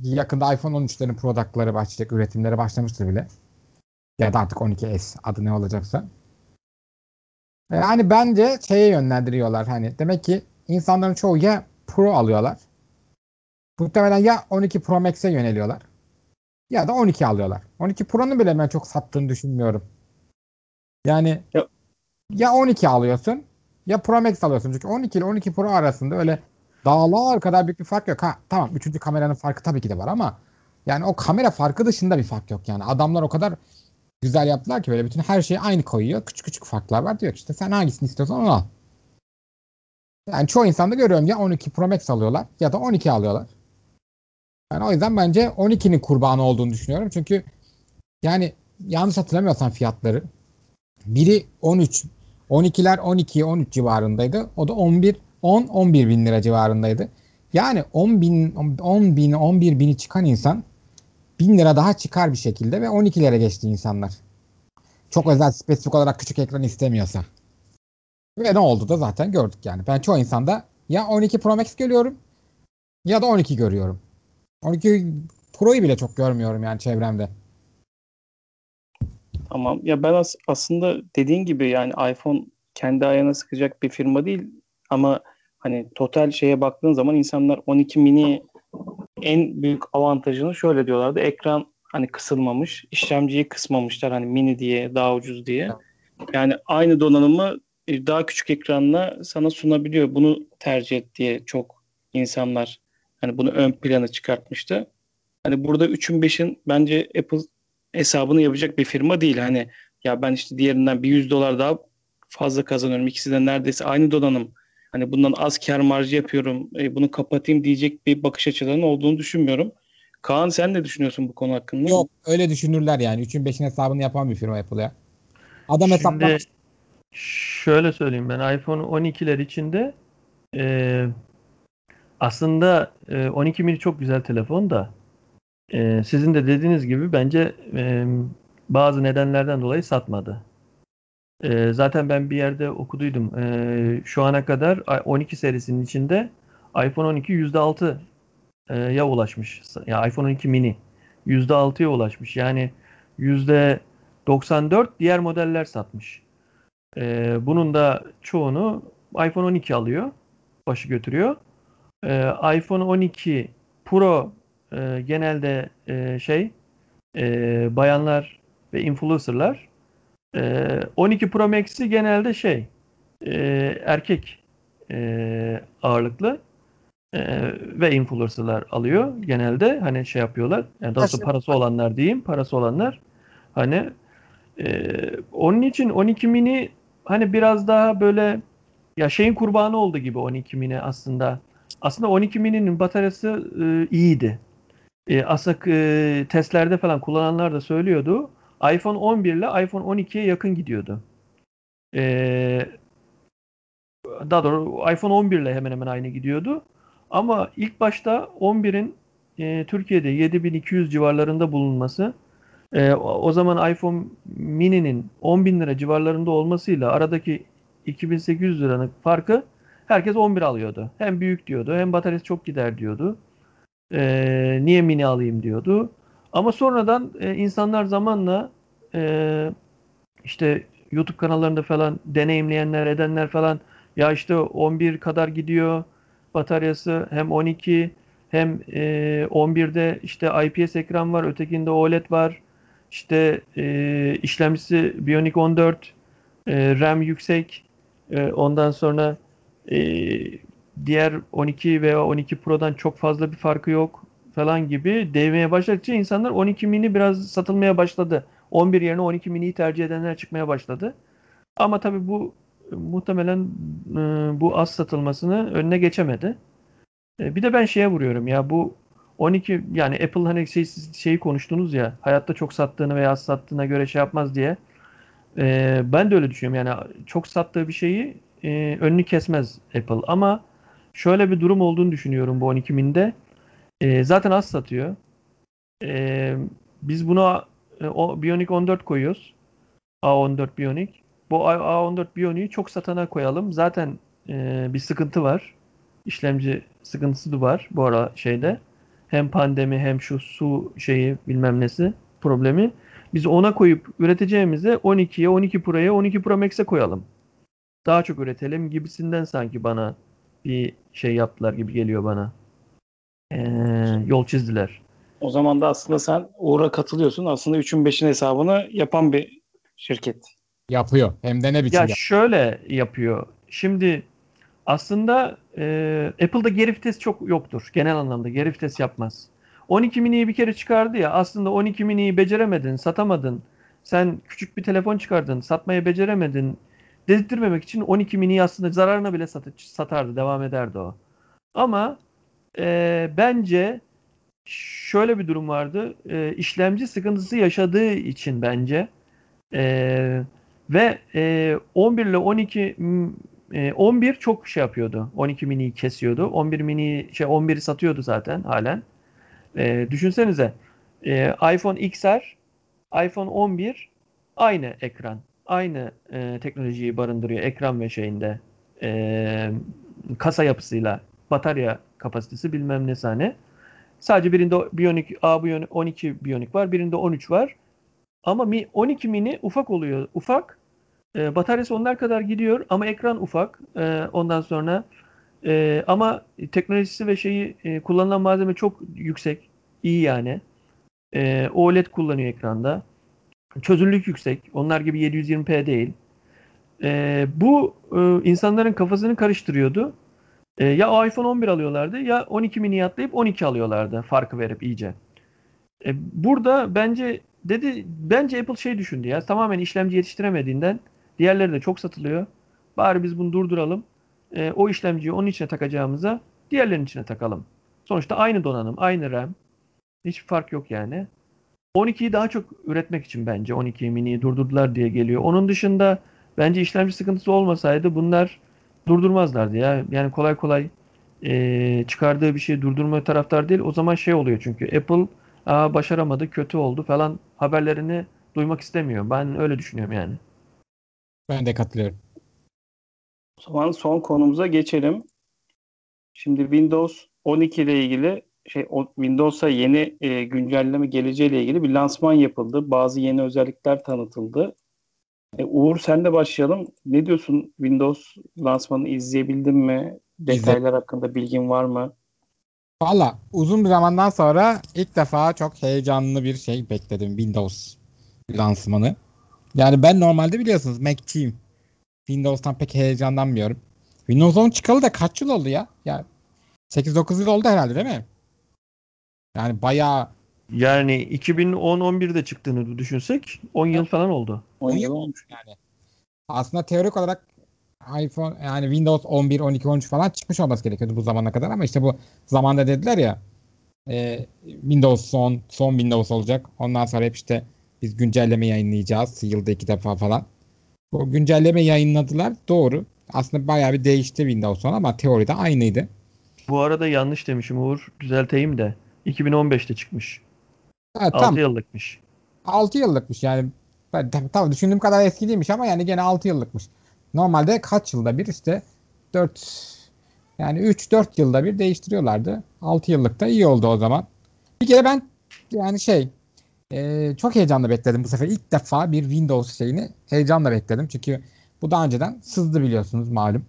Yakında iPhone 13'lerin productları başlayacak, üretimleri başlamıştır bile. Ya da artık 12S adı ne olacaksa. Yani bence şeye yönlendiriyorlar hani. Demek ki insanların çoğu ya Pro alıyorlar. Muhtemelen ya 12 Pro Max'e yöneliyorlar. Ya da 12 alıyorlar. 12 Pro'nun bile ben çok sattığını düşünmüyorum. Yani Ya- ya 12 alıyorsun ya Pro Max alıyorsun. Çünkü 12 ile 12 Pro arasında öyle dağlar kadar büyük bir fark yok. Ha tamam üçüncü kameranın farkı tabii ki de var ama yani o kamera farkı dışında bir fark yok yani. Adamlar o kadar güzel yaptılar ki böyle bütün her şeyi aynı koyuyor. Küçük küçük farklar var. Diyor işte sen hangisini istiyorsan onu al. Yani çoğu insanda görüyorum ya 12 Pro Max alıyorlar ya da 12 alıyorlar. Yani o yüzden bence 12'nin kurbanı olduğunu düşünüyorum. Çünkü yani yanlış hatırlamıyorsam fiyatları biri 13 12'ler 12 13 civarındaydı. O da 11 10 11 bin lira civarındaydı. Yani 10 bin 10 bin 11 bini çıkan insan 1000 lira daha çıkar bir şekilde ve 12'lere geçti insanlar. Çok özel spesifik olarak küçük ekran istemiyorsa. Ve ne oldu da zaten gördük yani. Ben çoğu insanda ya 12 Pro Max görüyorum ya da 12 görüyorum. 12 Pro'yu bile çok görmüyorum yani çevremde. Tamam. Ya ben as- aslında dediğin gibi yani iPhone kendi ayağına sıkacak bir firma değil ama hani total şeye baktığın zaman insanlar 12 mini en büyük avantajını şöyle diyorlardı. Ekran hani kısılmamış, işlemciyi kısmamışlar hani mini diye, daha ucuz diye. Yani aynı donanımı e, daha küçük ekranla sana sunabiliyor. Bunu tercih et diye çok insanlar hani bunu ön plana çıkartmıştı. Hani burada 3'ün 5'in bence Apple hesabını yapacak bir firma değil. Hani ya ben işte diğerinden bir 100 dolar daha fazla kazanıyorum. İkisi de neredeyse aynı donanım. Hani bundan az kar marjı yapıyorum. E, bunu kapatayım diyecek bir bakış açılarının olduğunu düşünmüyorum. Kaan sen ne düşünüyorsun bu konu hakkında? Yok öyle düşünürler yani. 3'ün 5'in hesabını yapan bir firma Apple ya. Adam Şimdi hesaplamış. şöyle söyleyeyim ben iPhone 12'ler içinde e, aslında e, 12 mini çok güzel telefon da e, sizin de dediğiniz gibi bence e, bazı nedenlerden dolayı satmadı. E, zaten ben bir yerde okuduydum. E, şu ana kadar 12 serisinin içinde iPhone 12 %6 e, ya ulaşmış. Ya iPhone 12 mini %6'ya ulaşmış. Yani %94 diğer modeller satmış. Ee, bunun da çoğunu iPhone 12 alıyor. Başı götürüyor. Ee, iPhone 12 Pro e, genelde e, şey e, bayanlar ve influencerlar. E, 12 Pro Max'i genelde şey e, erkek e, ağırlıklı e, ve influencerlar alıyor genelde. Hani şey yapıyorlar. Yani daha doğrusu parası olanlar diyeyim. Parası olanlar hani e, onun için 12 mini hani biraz daha böyle ya şeyin kurbanı oldu gibi 12 mini aslında. Aslında 12 mini'nin bataryası e, iyiydi. E, aslında e, testlerde falan kullananlar da söylüyordu. iPhone 11 ile iPhone 12'ye yakın gidiyordu. E, daha doğrusu iPhone 11 ile hemen hemen aynı gidiyordu. Ama ilk başta 11'in e, Türkiye'de 7200 civarlarında bulunması E, o zaman iPhone mini'nin 10 bin lira civarlarında olmasıyla aradaki 2800 liranın farkı herkes 11 alıyordu. Hem büyük diyordu hem bataryası çok gider diyordu. E, niye mini alayım diyordu. Ama sonradan e, insanlar zamanla e, işte YouTube kanallarında falan deneyimleyenler edenler falan ya işte 11 kadar gidiyor bataryası hem 12 hem e, 11'de işte IPS ekran var ötekinde OLED var işte e, işlemcisi Bionic 14 e, RAM yüksek e, ondan sonra e, diğer 12 veya 12 Pro'dan çok fazla bir farkı yok falan gibi değmeye başladıkça insanlar 12 mini biraz satılmaya başladı. 11 yerine 12 mini'yi tercih edenler çıkmaya başladı. Ama tabii bu muhtemelen e, bu az satılmasını önüne geçemedi. E, bir de ben şeye vuruyorum ya bu 12 yani Apple hani şey, şeyi konuştunuz ya hayatta çok sattığını veya az sattığına göre şey yapmaz diye. E, ben de öyle düşünüyorum yani çok sattığı bir şeyi önünü kesmez Apple ama şöyle bir durum olduğunu düşünüyorum bu 12 minde. E, zaten az satıyor. E, biz buna e, o Bionic 14 koyuyoruz. A14 Bionic. Bu A14 Bionic'i çok satana koyalım. Zaten e, bir sıkıntı var. İşlemci sıkıntısı da var bu ara şeyde. Hem pandemi hem şu su şeyi bilmem nesi problemi. Biz ona koyup üreteceğimize 12'ye, 12 Pro'ya, 12 Pro Max'e koyalım. Daha çok üretelim gibisinden sanki bana bir şey yaptılar gibi geliyor bana. Ee, yol çizdiler. O zaman da aslında sen Uğur'a katılıyorsun. Aslında 3'ün 5'in hesabını yapan bir şirket. Yapıyor. Hem de ne biçim Ya yap- şöyle yapıyor. Şimdi aslında e, Apple'da geri vites çok yoktur. Genel anlamda geri vites yapmaz. 12 mini'yi bir kere çıkardı ya aslında 12 mini'yi beceremedin, satamadın. Sen küçük bir telefon çıkardın, satmayı beceremedin. Dedirtmemek için 12 mini'yi aslında zararına bile sat- satardı, devam ederdi o. Ama e, bence şöyle bir durum vardı. E, işlemci sıkıntısı yaşadığı için bence e, ve e, 11 ile 12 m, e, 11 çok şey yapıyordu. 12 mini'yi kesiyordu. 11 mini şey 11'i satıyordu zaten halen. E, düşünsenize e, iPhone XR, iPhone 11 aynı ekran. Aynı e, teknolojiyi barındırıyor ekran ve şeyinde. E, kasa yapısıyla, batarya kapasitesi bilmem ne hani. Sadece birinde Bionic A Bionic 12 Bionic var, birinde 13 var. Ama mi 12 mini ufak oluyor. Ufak. E, bataryası onlar kadar gidiyor ama ekran ufak. E, ondan sonra e, ama teknolojisi ve şeyi e, kullanılan malzeme çok yüksek. iyi yani. E, OLED kullanıyor ekranda. Çözünürlük yüksek. Onlar gibi 720p değil. E, bu e, insanların kafasını karıştırıyordu. E, ya iPhone 11 alıyorlardı ya 12 mini atlayıp 12 alıyorlardı farkı verip iyice. E, burada bence dedi bence Apple şey düşündü ya tamamen işlemci yetiştiremediğinden diğerleri de çok satılıyor. Bari biz bunu durduralım. E, o işlemciyi onun içine takacağımıza diğerlerinin içine takalım. Sonuçta aynı donanım, aynı RAM. Hiçbir fark yok yani. 12'yi daha çok üretmek için bence 12 mini'yi durdurdular diye geliyor. Onun dışında bence işlemci sıkıntısı olmasaydı bunlar durdurmazlardı ya. Yani kolay kolay e, çıkardığı bir şeyi durdurma taraftar değil. O zaman şey oluyor çünkü Apple Aa, başaramadı, kötü oldu falan haberlerini duymak istemiyor. Ben öyle düşünüyorum yani. Ben de katılıyorum. O zaman son konumuza geçelim. Şimdi Windows 12 ile ilgili şey o, Windows'a yeni e, güncelleme geleceğiyle ilgili bir lansman yapıldı. Bazı yeni özellikler tanıtıldı. E, Uğur sen de başlayalım. Ne diyorsun Windows lansmanını izleyebildin mi? Detaylar hakkında bilgin var mı? Valla uzun bir zamandan sonra ilk defa çok heyecanlı bir şey bekledim Windows lansmanı. Yani ben normalde biliyorsunuz Mac'çiyim. Windows'tan pek heyecanlanmıyorum. Windows 10 çıkalı da kaç yıl oldu ya? Ya 8-9 yıl oldu herhalde değil mi? Yani bayağı Yani 2010-11'de çıktığını düşünsek 10 yıl falan oldu. 10 yıl olmuş. yani. Aslında teorik olarak iPhone yani Windows 11, 12, 13 falan çıkmış olması gerekiyordu bu zamana kadar ama işte bu zamanda dediler ya e, Windows son son Windows olacak. Ondan sonra hep işte biz güncelleme yayınlayacağız yılda iki defa falan. Bu güncelleme yayınladılar. Doğru. Aslında bayağı bir değişti Windows 10 ama teoride aynıydı. Bu arada yanlış demişim Uğur. Düzelteyim de. 2015'te çıkmış. Ha, 6 tam yıllıkmış. 6 yıllıkmış yani. Ben- Tabii, tabii düşündüğüm kadar eski değilmiş ama yani gene 6 yıllıkmış. Normalde kaç yılda bir işte 4 yani 3-4 yılda bir değiştiriyorlardı. 6 yıllıkta iyi oldu o zaman. Bir kere ben yani şey e, çok heyecanla bekledim bu sefer. ilk defa bir Windows şeyini heyecanla bekledim. Çünkü bu daha önceden sızdı biliyorsunuz malum.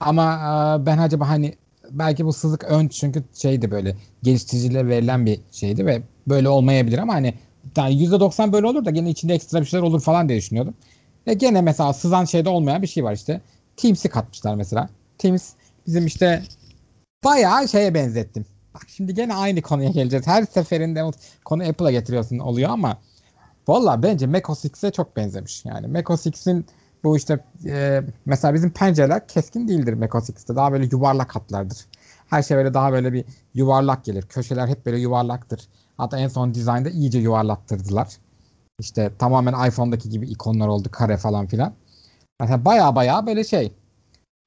Ama e, ben acaba hani belki bu sızlık ön çünkü şeydi böyle geliştiricilere verilen bir şeydi ve böyle olmayabilir ama hani yani %90 böyle olur da gene içinde ekstra bir şeyler olur falan diye düşünüyordum. Ve gene mesela sızan şeyde olmayan bir şey var işte. Teams'i katmışlar mesela. Teams bizim işte bayağı şeye benzettim. Bak şimdi gene aynı konuya geleceğiz. Her seferinde konu Apple'a getiriyorsun oluyor ama valla bence Mac OS X'e çok benzemiş. Yani Mac OS X'in bu işte e, mesela bizim pencereler keskin değildir Mac OS X'te. Daha böyle yuvarlak hatlardır. Her şey böyle daha böyle bir yuvarlak gelir. Köşeler hep böyle yuvarlaktır. Hatta en son dizaynda iyice yuvarlattırdılar. İşte tamamen iPhone'daki gibi ikonlar oldu. Kare falan filan. Mesela baya baya böyle şey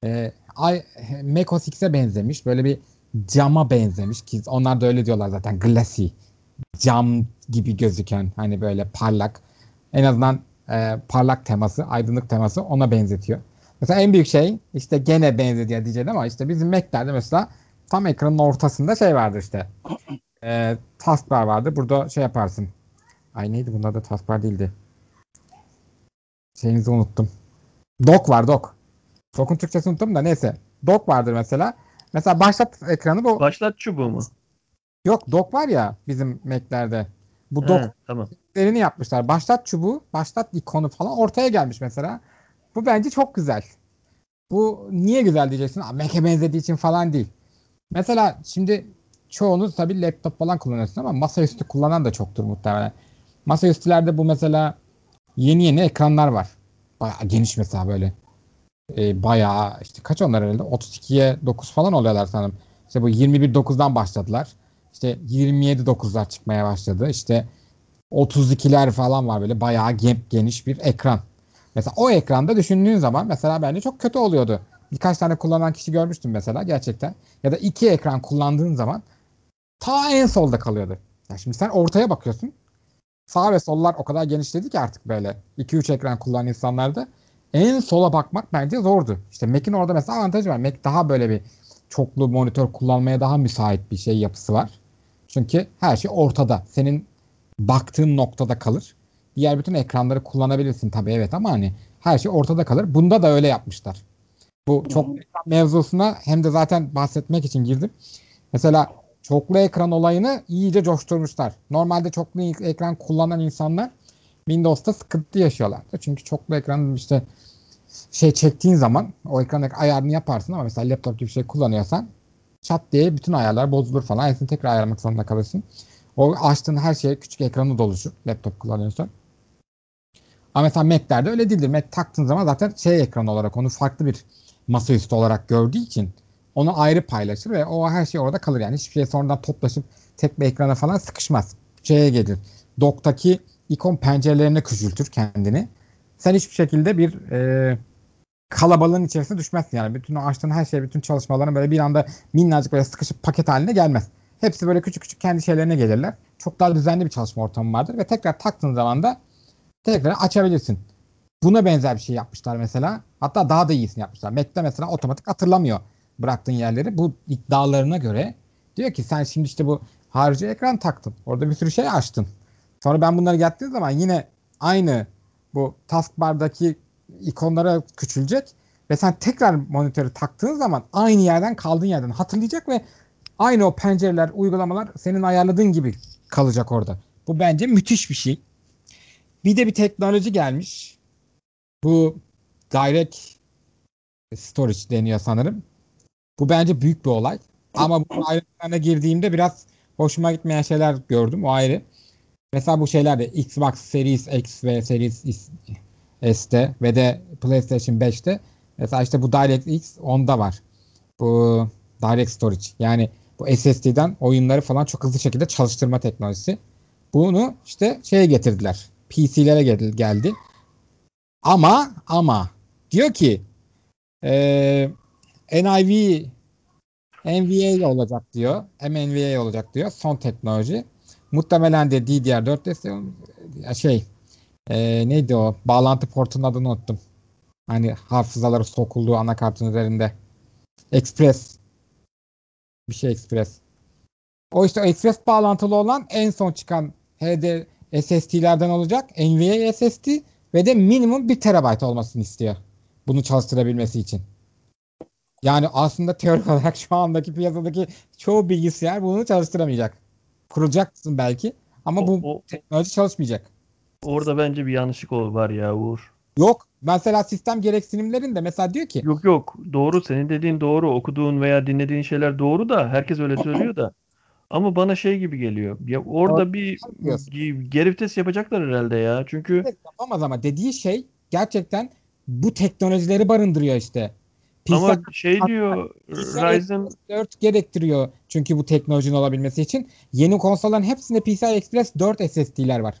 e, I, Mac OS X'e benzemiş. Böyle bir cama benzemiş ki onlar da öyle diyorlar zaten glassy cam gibi gözüken hani böyle parlak en azından e, parlak teması aydınlık teması ona benzetiyor. Mesela en büyük şey işte gene benzediyor diyeceğim ama işte bizim Mac'lerde mesela tam ekranın ortasında şey vardı işte e, taskbar vardı. Burada şey yaparsın. Ay neydi bunlar da taskbar değildi. Şeyinizi unuttum. Dock var dock. Dock'un Türkçesini unuttum da neyse. Dock vardır mesela. Mesela başlat ekranı bu. Başlat çubuğu mu? Yok dock var ya bizim Mac'lerde. Bu He, dock tamam. Lerini yapmışlar. Başlat çubuğu, başlat ikonu falan ortaya gelmiş mesela. Bu bence çok güzel. Bu niye güzel diyeceksin? Mac'e benzediği için falan değil. Mesela şimdi çoğunuz tabii laptop falan kullanıyorsun ama masaüstü kullanan da çoktur muhtemelen. Masaüstülerde bu mesela yeni yeni ekranlar var. Bayağı geniş mesela böyle. Ee, bayağı işte kaç onlar herhalde? 32'ye 9 falan oluyorlar sanırım. İşte bu 21.9'dan başladılar. İşte 27.9'lar çıkmaya başladı. İşte 32'ler falan var böyle bayağı ge- geniş bir ekran. Mesela o ekranda düşündüğün zaman mesela bence çok kötü oluyordu. Birkaç tane kullanan kişi görmüştüm mesela gerçekten. Ya da iki ekran kullandığın zaman ta en solda kalıyordu. Ya şimdi sen ortaya bakıyorsun. Sağ ve sollar o kadar genişledi ki artık böyle 2-3 ekran kullanan insanlarda en sola bakmak bence zordu. İşte Mac'in orada mesela avantajı var. Mac daha böyle bir çoklu monitör kullanmaya daha müsait bir şey yapısı var. Çünkü her şey ortada. Senin baktığın noktada kalır. Diğer bütün ekranları kullanabilirsin tabii evet ama hani her şey ortada kalır. Bunda da öyle yapmışlar. Bu çoklu ekran mevzusuna hem de zaten bahsetmek için girdim. Mesela çoklu ekran olayını iyice coşturmuşlar. Normalde çoklu ekran kullanan insanlar Windows'ta sıkıntı yaşıyorlar. Çünkü çoklu ekran işte şey çektiğin zaman o ekran ayarını yaparsın ama mesela laptop gibi bir şey kullanıyorsan çat diye bütün ayarlar bozulur falan. Hepsini tekrar ayarlamak zorunda kalırsın. O açtığın her şey küçük ekranı doluşur. Laptop kullanıyorsan. Ama mesela Mac'lerde öyle değildir. Mac taktığın zaman zaten şey ekran olarak onu farklı bir masaüstü olarak gördüğü için onu ayrı paylaşır ve o her şey orada kalır. Yani hiçbir şey sonradan toplaşıp tek bir ekrana falan sıkışmaz. Şeye gelir. Dock'taki ikon pencerelerine küçültür kendini. Sen hiçbir şekilde bir e, kalabalığın içerisine düşmezsin. Yani bütün o açtığın her şey, bütün çalışmaların böyle bir anda minnacık böyle sıkışıp paket haline gelmez. Hepsi böyle küçük küçük kendi şeylerine gelirler. Çok daha düzenli bir çalışma ortamı vardır ve tekrar taktığın zaman da tekrar açabilirsin. Buna benzer bir şey yapmışlar mesela. Hatta daha da iyisini yapmışlar. Mac'te mesela otomatik hatırlamıyor bıraktığın yerleri. Bu iddialarına göre diyor ki sen şimdi işte bu harici ekran taktın. Orada bir sürü şey açtın. Sonra ben bunları yaptığım zaman yine aynı bu taskbar'daki ikonlara küçülecek ve sen tekrar monitörü taktığın zaman aynı yerden kaldığın yerden hatırlayacak ve aynı o pencereler, uygulamalar senin ayarladığın gibi kalacak orada. Bu bence müthiş bir şey. Bir de bir teknoloji gelmiş. Bu Direct Storage deniyor sanırım. Bu bence büyük bir olay. Ama bu ayrıntılarına girdiğimde biraz hoşuma gitmeyen şeyler gördüm. O ayrı. Mesela bu şeyler de Xbox Series X ve Series S'te ve de PlayStation 5'te mesela işte bu DirectX onda var. Bu Direct Storage. Yani bu SSD'den oyunları falan çok hızlı şekilde çalıştırma teknolojisi. Bunu işte şeye getirdiler. PC'lere gel- geldi. Ama ama diyor ki e, NIV NVA olacak diyor. MNVA olacak diyor. Son teknoloji. Muhtemelen de DDR4 desteği şey e, neydi o bağlantı portunun adını unuttum. Hani hafızaları sokulduğu anakartın üzerinde. Express. Bir şey Express. O işte o Express bağlantılı olan en son çıkan HD SSD'lerden olacak. NVMe SSD ve de minimum 1 terabayt olmasını istiyor. Bunu çalıştırabilmesi için. Yani aslında teorik [laughs] olarak şu andaki piyasadaki çoğu bilgisayar bunu çalıştıramayacak. Kuracaksın belki ama bu O- o- teknoloji çalışmayacak. Orada bence bir yanlışlık var ya Uğur. Yok. Mesela sistem gereksinimlerinde mesela diyor ki Yok yok doğru senin dediğin doğru okuduğun veya dinlediğin şeyler doğru da herkes öyle söylüyor da ama bana şey gibi geliyor ya orada bir geri vites yapacaklar herhalde ya çünkü Evet, yapamaz ama dediği şey gerçekten bu teknolojileri barındırıyor işte. ama PCI şey diyor PCI Ryzen 4 gerektiriyor çünkü bu teknolojinin olabilmesi için. Yeni konsolların hepsinde PCI Express 4 SSD'ler var.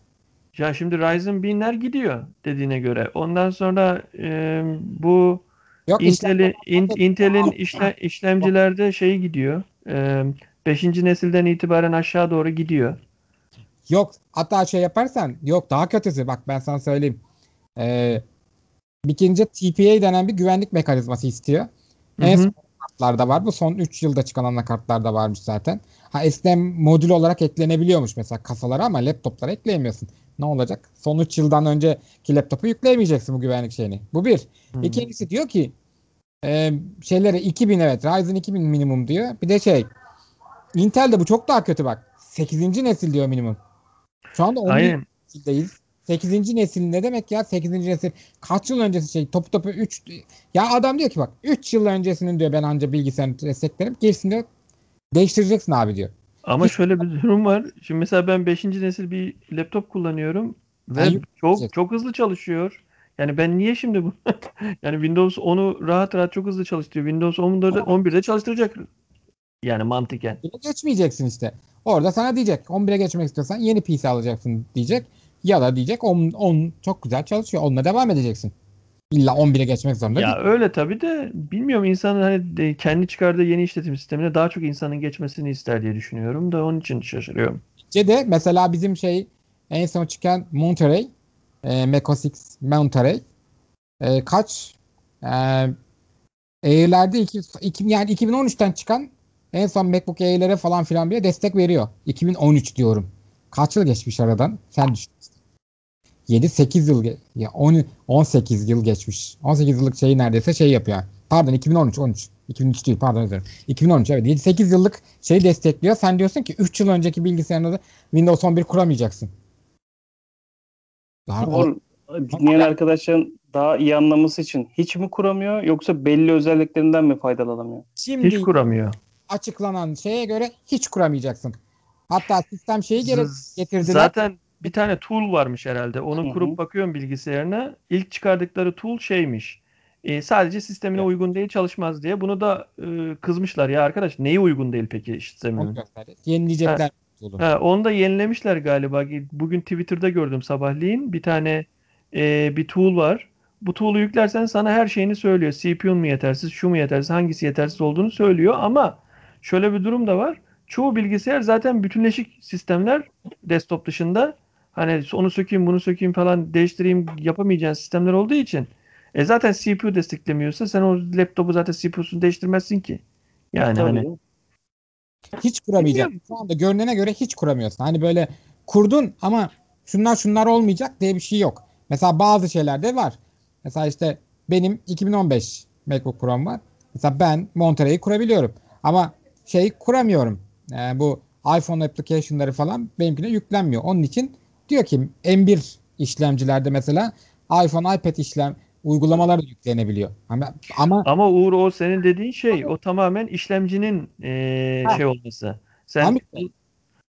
Ya şimdi Ryzen 1000'ler gidiyor dediğine göre ondan sonra e, bu Yok Intel'in işte- in- Intel'in işle, işlemcilerde şey gidiyor. 5. nesilden itibaren aşağı doğru gidiyor. Yok hatta şey yaparsan yok daha kötüsü bak ben sana söyleyeyim. Ee, ikinci TPA denen bir güvenlik mekanizması istiyor. Hı En hı. son kartlarda var. Bu son 3 yılda çıkan anakartlarda varmış zaten. Ha STM modül olarak eklenebiliyormuş mesela kasalara ama laptoplara ekleyemiyorsun. Ne olacak? Son 3 yıldan önceki laptopu yükleyemeyeceksin bu güvenlik şeyini. Bu bir. Hı. İkincisi diyor ki e, şeylere 2000 evet Ryzen 2000 minimum diyor. Bir de şey Intel'de bu çok daha kötü bak. 8. nesil diyor minimum. Şu anda 11 Aynen. nesildeyiz. 8. nesil ne demek ya 8. nesil kaç yıl öncesi şey topu topu 3 ya adam diyor ki bak 3 yıl öncesinin diyor ben anca bilgisayarını desteklerim gerisini diyor değiştireceksin abi diyor. Ama şöyle bir durum var. Şimdi mesela ben 5. nesil bir laptop kullanıyorum ve Ben çok çok hızlı çalışıyor. Yani ben niye şimdi bu [laughs] yani Windows 10'u rahat rahat çok hızlı çalıştırıyor. Windows 11'de 11'de çalıştıracak. Yani mantıken. Geçmeyeceksin işte. Orada sana diyecek 11'e geçmek istiyorsan yeni PC alacaksın diyecek. Ya da diyecek 10, 10 çok güzel çalışıyor. Onunla devam edeceksin. İlla 11'e geçmek zorunda Ya değil. öyle tabii de bilmiyorum insanın hani kendi çıkardığı yeni işletim sistemine daha çok insanın geçmesini ister diye düşünüyorum da onun için şaşırıyorum. Bence de mesela bizim şey en son çıkan Monterey e, Mac OS X Monterey e, kaç e, Air'lerde iki, iki, yani 2013'ten çıkan en son MacBook Air'lere falan filan bile destek veriyor. 2013 diyorum. Kaç yıl geçmiş aradan? Sen düşün. 7-8 yıl ya 10 18 yıl geçmiş. 18 yıllık şeyi neredeyse şey yapıyor. Pardon 2013 13. 2003 değil pardon özür dilerim. 2013 evet 7-8 yıllık şeyi destekliyor. Sen diyorsun ki 3 yıl önceki bilgisayarında da Windows 11 kuramayacaksın. Daha O, dinleyen arkadaşların daha iyi anlaması için hiç mi kuramıyor yoksa belli özelliklerinden mi faydalanamıyor? şimdi Hiç kuramıyor. açıklanan şeye göre hiç kuramayacaksın. Hatta sistem şeyi getirdiler. Zaten bir tane tool varmış herhalde. Onu Hı hı. kurup bakıyorum bilgisayarına. İlk çıkardıkları tool şeymiş. E, sadece sistemine Evet. uygun değil çalışmaz diye. Bunu da e, kızmışlar. Ya arkadaş neye uygun değil peki Onu sistemin? gösterdi. Yenileyecekler. tool'u. Ha, onu da yenilemişler galiba. Bugün Twitter'da gördüm sabahleyin. Bir tane e, bir tool var. Bu tool'u yüklersen sana her şeyini söylüyor. CPU'un mu yetersiz, şu mu yetersiz, hangisi yetersiz olduğunu söylüyor. Ama şöyle bir durum da var. Çoğu bilgisayar zaten bütünleşik sistemler desktop dışında. Hani onu sökeyim, bunu sökeyim falan değiştireyim yapamayacağın sistemler olduğu için. E zaten CPU desteklemiyorsa sen o laptopu zaten CPU'sunu değiştirmezsin ki. Yani Tabii. hani Hiç kuramayacaksın. Şu anda görünene göre hiç kuramıyorsun. Hani böyle kurdun ama şunlar şunlar olmayacak diye bir şey yok. Mesela bazı şeylerde var. Mesela işte benim 2015 MacBook Pro'm var. Mesela ben Monterey'i kurabiliyorum. Ama şey kuramıyorum. Ee, bu iPhone application'ları falan benimkine yüklenmiyor. Onun için diyor ki M1 işlemcilerde mesela iPhone, iPad işlem uygulamaları yüklenebiliyor. Ama, ama Ama Uğur o senin dediğin şey o tamamen işlemcinin Ha. şey olması. Sen Ama-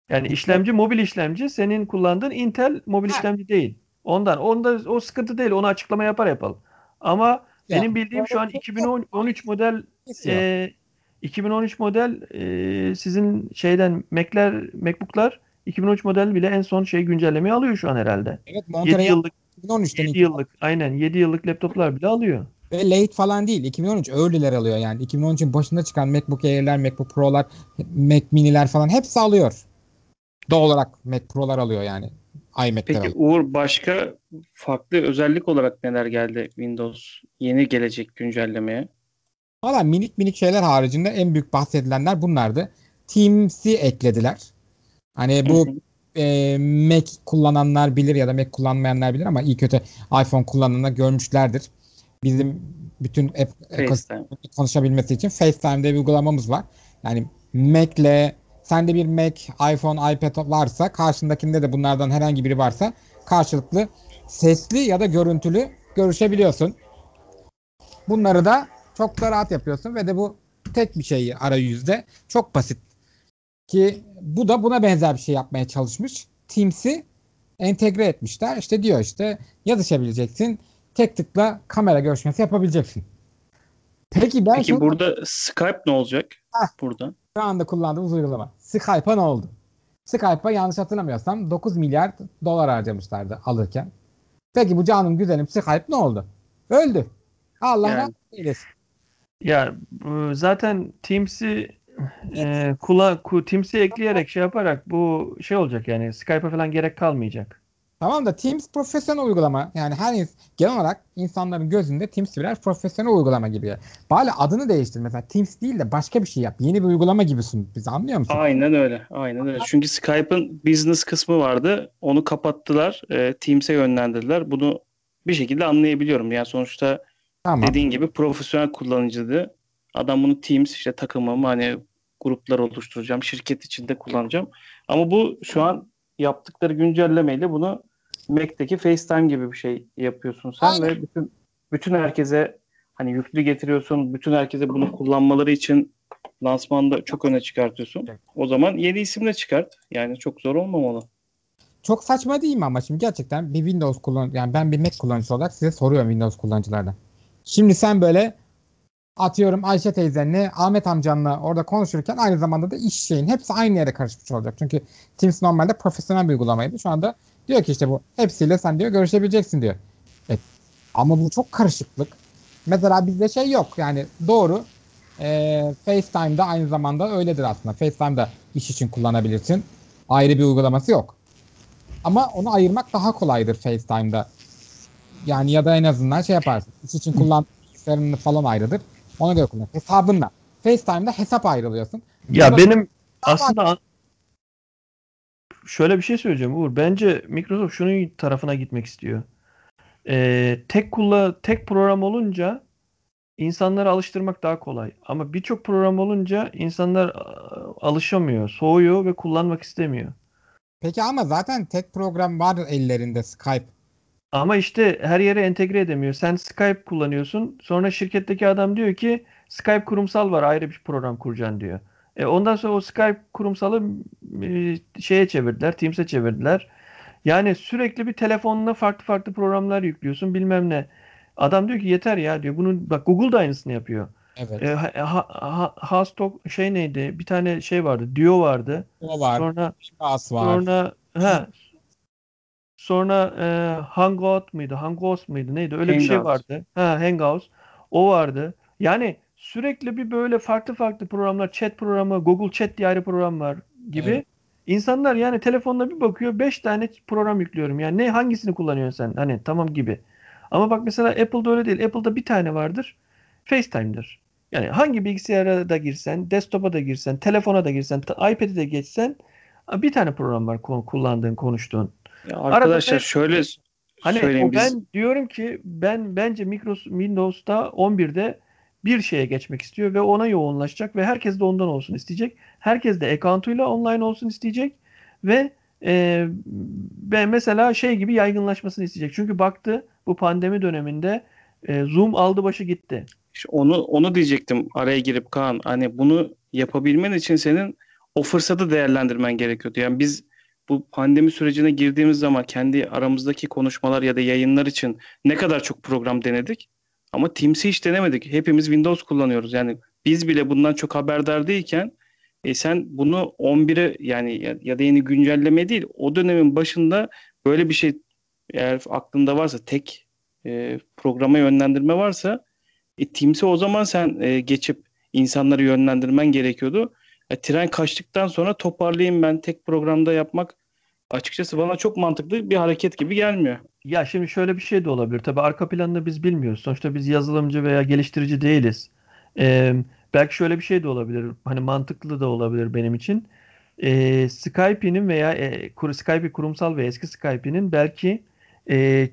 yani işlemci mobil işlemci senin kullandığın Intel mobil Ha. işlemci değil. Ondan onda o sıkıntı değil. Onu açıklama yapar yapalım. Ama Ya, benim bildiğim şu an 2013 model istiyor. eee 2013 model eee, sizin şeyden Mac'ler MacBook'lar 2013 model bile en son şey güncellemeyi alıyor şu an herhalde. evet 7 Monterey yıllık 2013'ten 7 yıllık aynen 7 yıllık laptoplar bile alıyor. Ve late falan değil. 2013 early'ler alıyor yani. 2013'ün başında çıkan MacBook Air'ler, MacBook Pro'lar, Mac Mini'ler falan hepsi alıyor. Doğal olarak Mac Pro'lar alıyor yani. iMac'ler Peki alıyor. Uğur başka farklı özellik olarak neler geldi Windows yeni gelecek güncellemeye? Valla minik minik şeyler haricinde en büyük bahsedilenler bunlardı. Teams'i eklediler. Hani bu e, Mac kullananlar bilir ya da Mac kullanmayanlar bilir ama iyi kötü iPhone kullananlar görmüşlerdir. Bizim bütün app ekosistemle FaceTime. konuşabilmesi için FaceTime diye bir uygulamamız var. Yani Mac'le sende bir Mac, iPhone, iPad varsa karşındakinde de bunlardan herhangi biri varsa karşılıklı sesli ya da görüntülü görüşebiliyorsun. Bunları da çok da rahat yapıyorsun ve de bu tek bir şey arayüzde çok basit. Ki bu da buna benzer bir şey yapmaya çalışmış. Teams'i entegre etmişler. İşte diyor işte yazışabileceksin. Tek tıkla kamera görüşmesi yapabileceksin. Peki ben Peki şunu- burada Skype ne olacak? Heh. Burada. şu anda kullandığımız uygulama. Skype'a ne oldu? Skype'a yanlış hatırlamıyorsam 9 milyar dolar harcamışlardı alırken. Peki bu canım güzelim Skype ne oldu? Öldü. Allah Yani. rahmet eylesin. Ya bu zaten Teams'i e, kula, ku- Teams'i ekleyerek şey yaparak bu şey olacak yani Skype'a falan gerek kalmayacak. Tamam da Teams profesyonel uygulama. Yani her ins- genel olarak insanların gözünde Teams birer profesyonel uygulama gibi. Bari adını değiştir. Mesela Teams değil de başka bir şey yap. Yeni bir uygulama gibi sun. Bizi anlıyor musun? Aynen öyle. Aynen öyle. Çünkü Skype'ın business kısmı vardı. Onu kapattılar. E, Teams'e yönlendirdiler. Bunu bir şekilde anlayabiliyorum. Yani sonuçta Tamam. dediğin gibi profesyonel kullanıcıydı. Adam bunu Teams işte takımımı hani gruplar oluşturacağım. Şirket içinde kullanacağım. Ama bu şu an yaptıkları güncellemeyle bunu Mac'teki FaceTime gibi bir şey yapıyorsun sen Aynen. ve bütün bütün herkese hani yüklü getiriyorsun. Bütün herkese bunu kullanmaları için lansmanda çok öne çıkartıyorsun. O zaman yeni isimle çıkart. Yani çok zor olmamalı. Çok saçma değil mi ama şimdi gerçekten bir Windows kullan yani ben bir Mac kullanıcısı olarak size soruyorum Windows kullanıcılardan. Şimdi sen böyle atıyorum Ayşe teyzenle Ahmet amcanla orada konuşurken aynı zamanda da iş şeyin hepsi aynı yere karışmış olacak. Çünkü Teams normalde profesyonel bir uygulamaydı. Şu anda diyor ki işte bu hepsiyle sen diyor görüşebileceksin diyor. Evet. Ama bu çok karışıklık. Mesela bizde şey yok yani doğru e, FaceTime'da aynı zamanda öyledir aslında. FaceTime'da iş için kullanabilirsin. Ayrı bir uygulaması yok. Ama onu ayırmak daha kolaydır FaceTime'da. Yani ya da en azından şey yaparsın. İş için [clears throat] kullan bilgisayarını falan ayrıdır. Ona göre kullan. Hesabınla. FaceTime'da hesap ayrılıyorsun. Ya Burada- benim aslında şöyle bir şey söyleyeceğim Uğur. Bence Microsoft şunun tarafına gitmek istiyor. Ee, tek kulla tek program olunca insanları alıştırmak daha kolay. Ama birçok program olunca insanlar alışamıyor, soğuyor ve kullanmak istemiyor. Peki ama zaten tek program var ellerinde Skype. Ama işte her yere entegre edemiyor. Sen Skype kullanıyorsun. Sonra şirketteki adam diyor ki Skype kurumsal var ayrı bir program kuracaksın diyor. E ondan sonra o Skype kurumsalı e, şeye çevirdiler, Teams'e çevirdiler. Yani sürekli bir telefonuna farklı farklı programlar yüklüyorsun bilmem ne. Adam diyor ki yeter ya diyor. Bunun bak Google da aynısını yapıyor. Evet. E, ha, ha, ha, Hastalk şey neydi? Bir tane şey vardı. Duo vardı. o var. Sonra Şas var. Sonra ha sonra e, Hangout mıydı? Hangouts mıydı? Neydi? Öyle bir şey vardı. Ha Hangouts. O vardı. Yani sürekli bir böyle farklı farklı programlar, chat programı, Google Chat diye ayrı program var gibi. Evet. İnsanlar yani telefonda bir bakıyor 5 tane program yüklüyorum. Yani ne hangisini kullanıyorsun sen? Hani tamam gibi. Ama bak mesela Apple'da öyle değil. Apple'da bir tane vardır. FaceTime'dır. Yani hangi bilgisayara da girsen, desktop'a da girsen, telefona da girsen, iPad'e de geçsen bir tane program var ku- kullandığın, konuştuğun. Ya arkadaşlar ben- şöyle Hani söyleyeyim o biz ben diyorum ki ben bence Microsoft Windows'ta 11'de bir şeye geçmek istiyor ve ona yoğunlaşacak ve herkes de ondan olsun isteyecek. Herkes de account'uyla online olsun isteyecek ve e, ben mesela şey gibi yaygınlaşmasını isteyecek. Çünkü baktı bu pandemi döneminde e, Zoom aldı başı gitti. İşte onu onu diyecektim araya girip Kaan. Hani bunu yapabilmen için senin o fırsatı değerlendirmen gerekiyordu. Yani biz bu pandemi sürecine girdiğimiz zaman kendi aramızdaki konuşmalar ya da yayınlar için ne kadar çok program denedik. Ama Teams'i hiç denemedik. Hepimiz Windows kullanıyoruz. Yani biz bile bundan çok haberdar değilken e sen bunu 11'e yani ya, da yeni güncelleme değil o dönemin başında böyle bir şey eğer aklında varsa tek e, programa yönlendirme varsa e, Teams'e o zaman sen e, geçip insanları yönlendirmen gerekiyordu. Ya, tren kaçtıktan sonra toparlayayım ben tek programda yapmak açıkçası bana çok mantıklı bir hareket gibi gelmiyor. Ya şimdi şöyle bir şey de olabilir. Tabii arka planını biz bilmiyoruz. Sonuçta biz yazılımcı veya geliştirici değiliz. Ee, belki şöyle bir şey de olabilir. Hani mantıklı da olabilir benim için. Ee, Skype'nin veya e, Skype kurumsal ve eski Skype'nin belki e,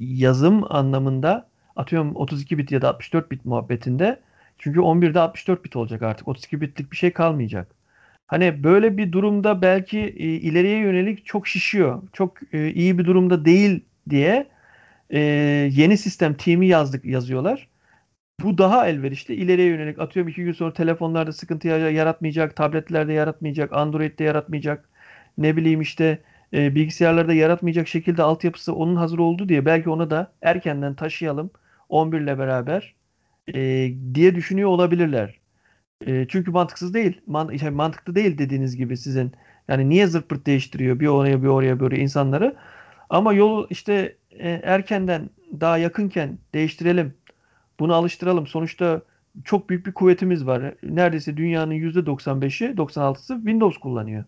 yazım anlamında atıyorum 32 bit ya da 64 bit muhabbetinde çünkü 11'de 64 bit olacak artık. 32 bitlik bir şey kalmayacak. Hani böyle bir durumda belki e, ileriye yönelik çok şişiyor. Çok e, iyi bir durumda değil diye e, yeni sistem team'i yazdık yazıyorlar. Bu daha elverişli. İleriye yönelik atıyorum iki gün sonra telefonlarda sıkıntı yaratmayacak, tabletlerde yaratmayacak, Android'de yaratmayacak. Ne bileyim işte e, bilgisayarlarda yaratmayacak şekilde altyapısı onun hazır oldu diye belki ona da erkenden taşıyalım 11 ile beraber e, diye düşünüyor olabilirler. E, çünkü mantıksız değil. Man, şey, mantıklı değil dediğiniz gibi sizin. Yani niye zırt değiştiriyor bir oraya bir oraya böyle insanları. Ama yol işte e, erkenden daha yakınken değiştirelim. Bunu alıştıralım. Sonuçta çok büyük bir kuvvetimiz var. Neredeyse dünyanın %95'i 96'sı Windows kullanıyor.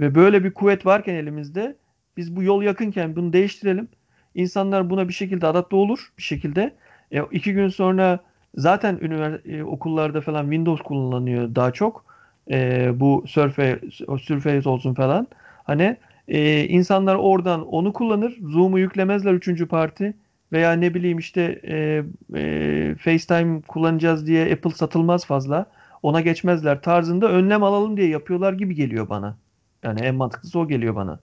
Ve böyle bir kuvvet varken elimizde biz bu yol yakınken bunu değiştirelim. İnsanlar buna bir şekilde adapte olur bir şekilde. E, iki gün sonra zaten ünivers- e, okullarda falan Windows kullanılıyor daha çok. E, bu Surface, Surface olsun falan. Hani e, insanlar oradan onu kullanır. Zoom'u yüklemezler üçüncü parti. Veya ne bileyim işte e, e, FaceTime kullanacağız diye Apple satılmaz fazla. Ona geçmezler tarzında önlem alalım diye yapıyorlar gibi geliyor bana. Yani en mantıklısı o geliyor bana.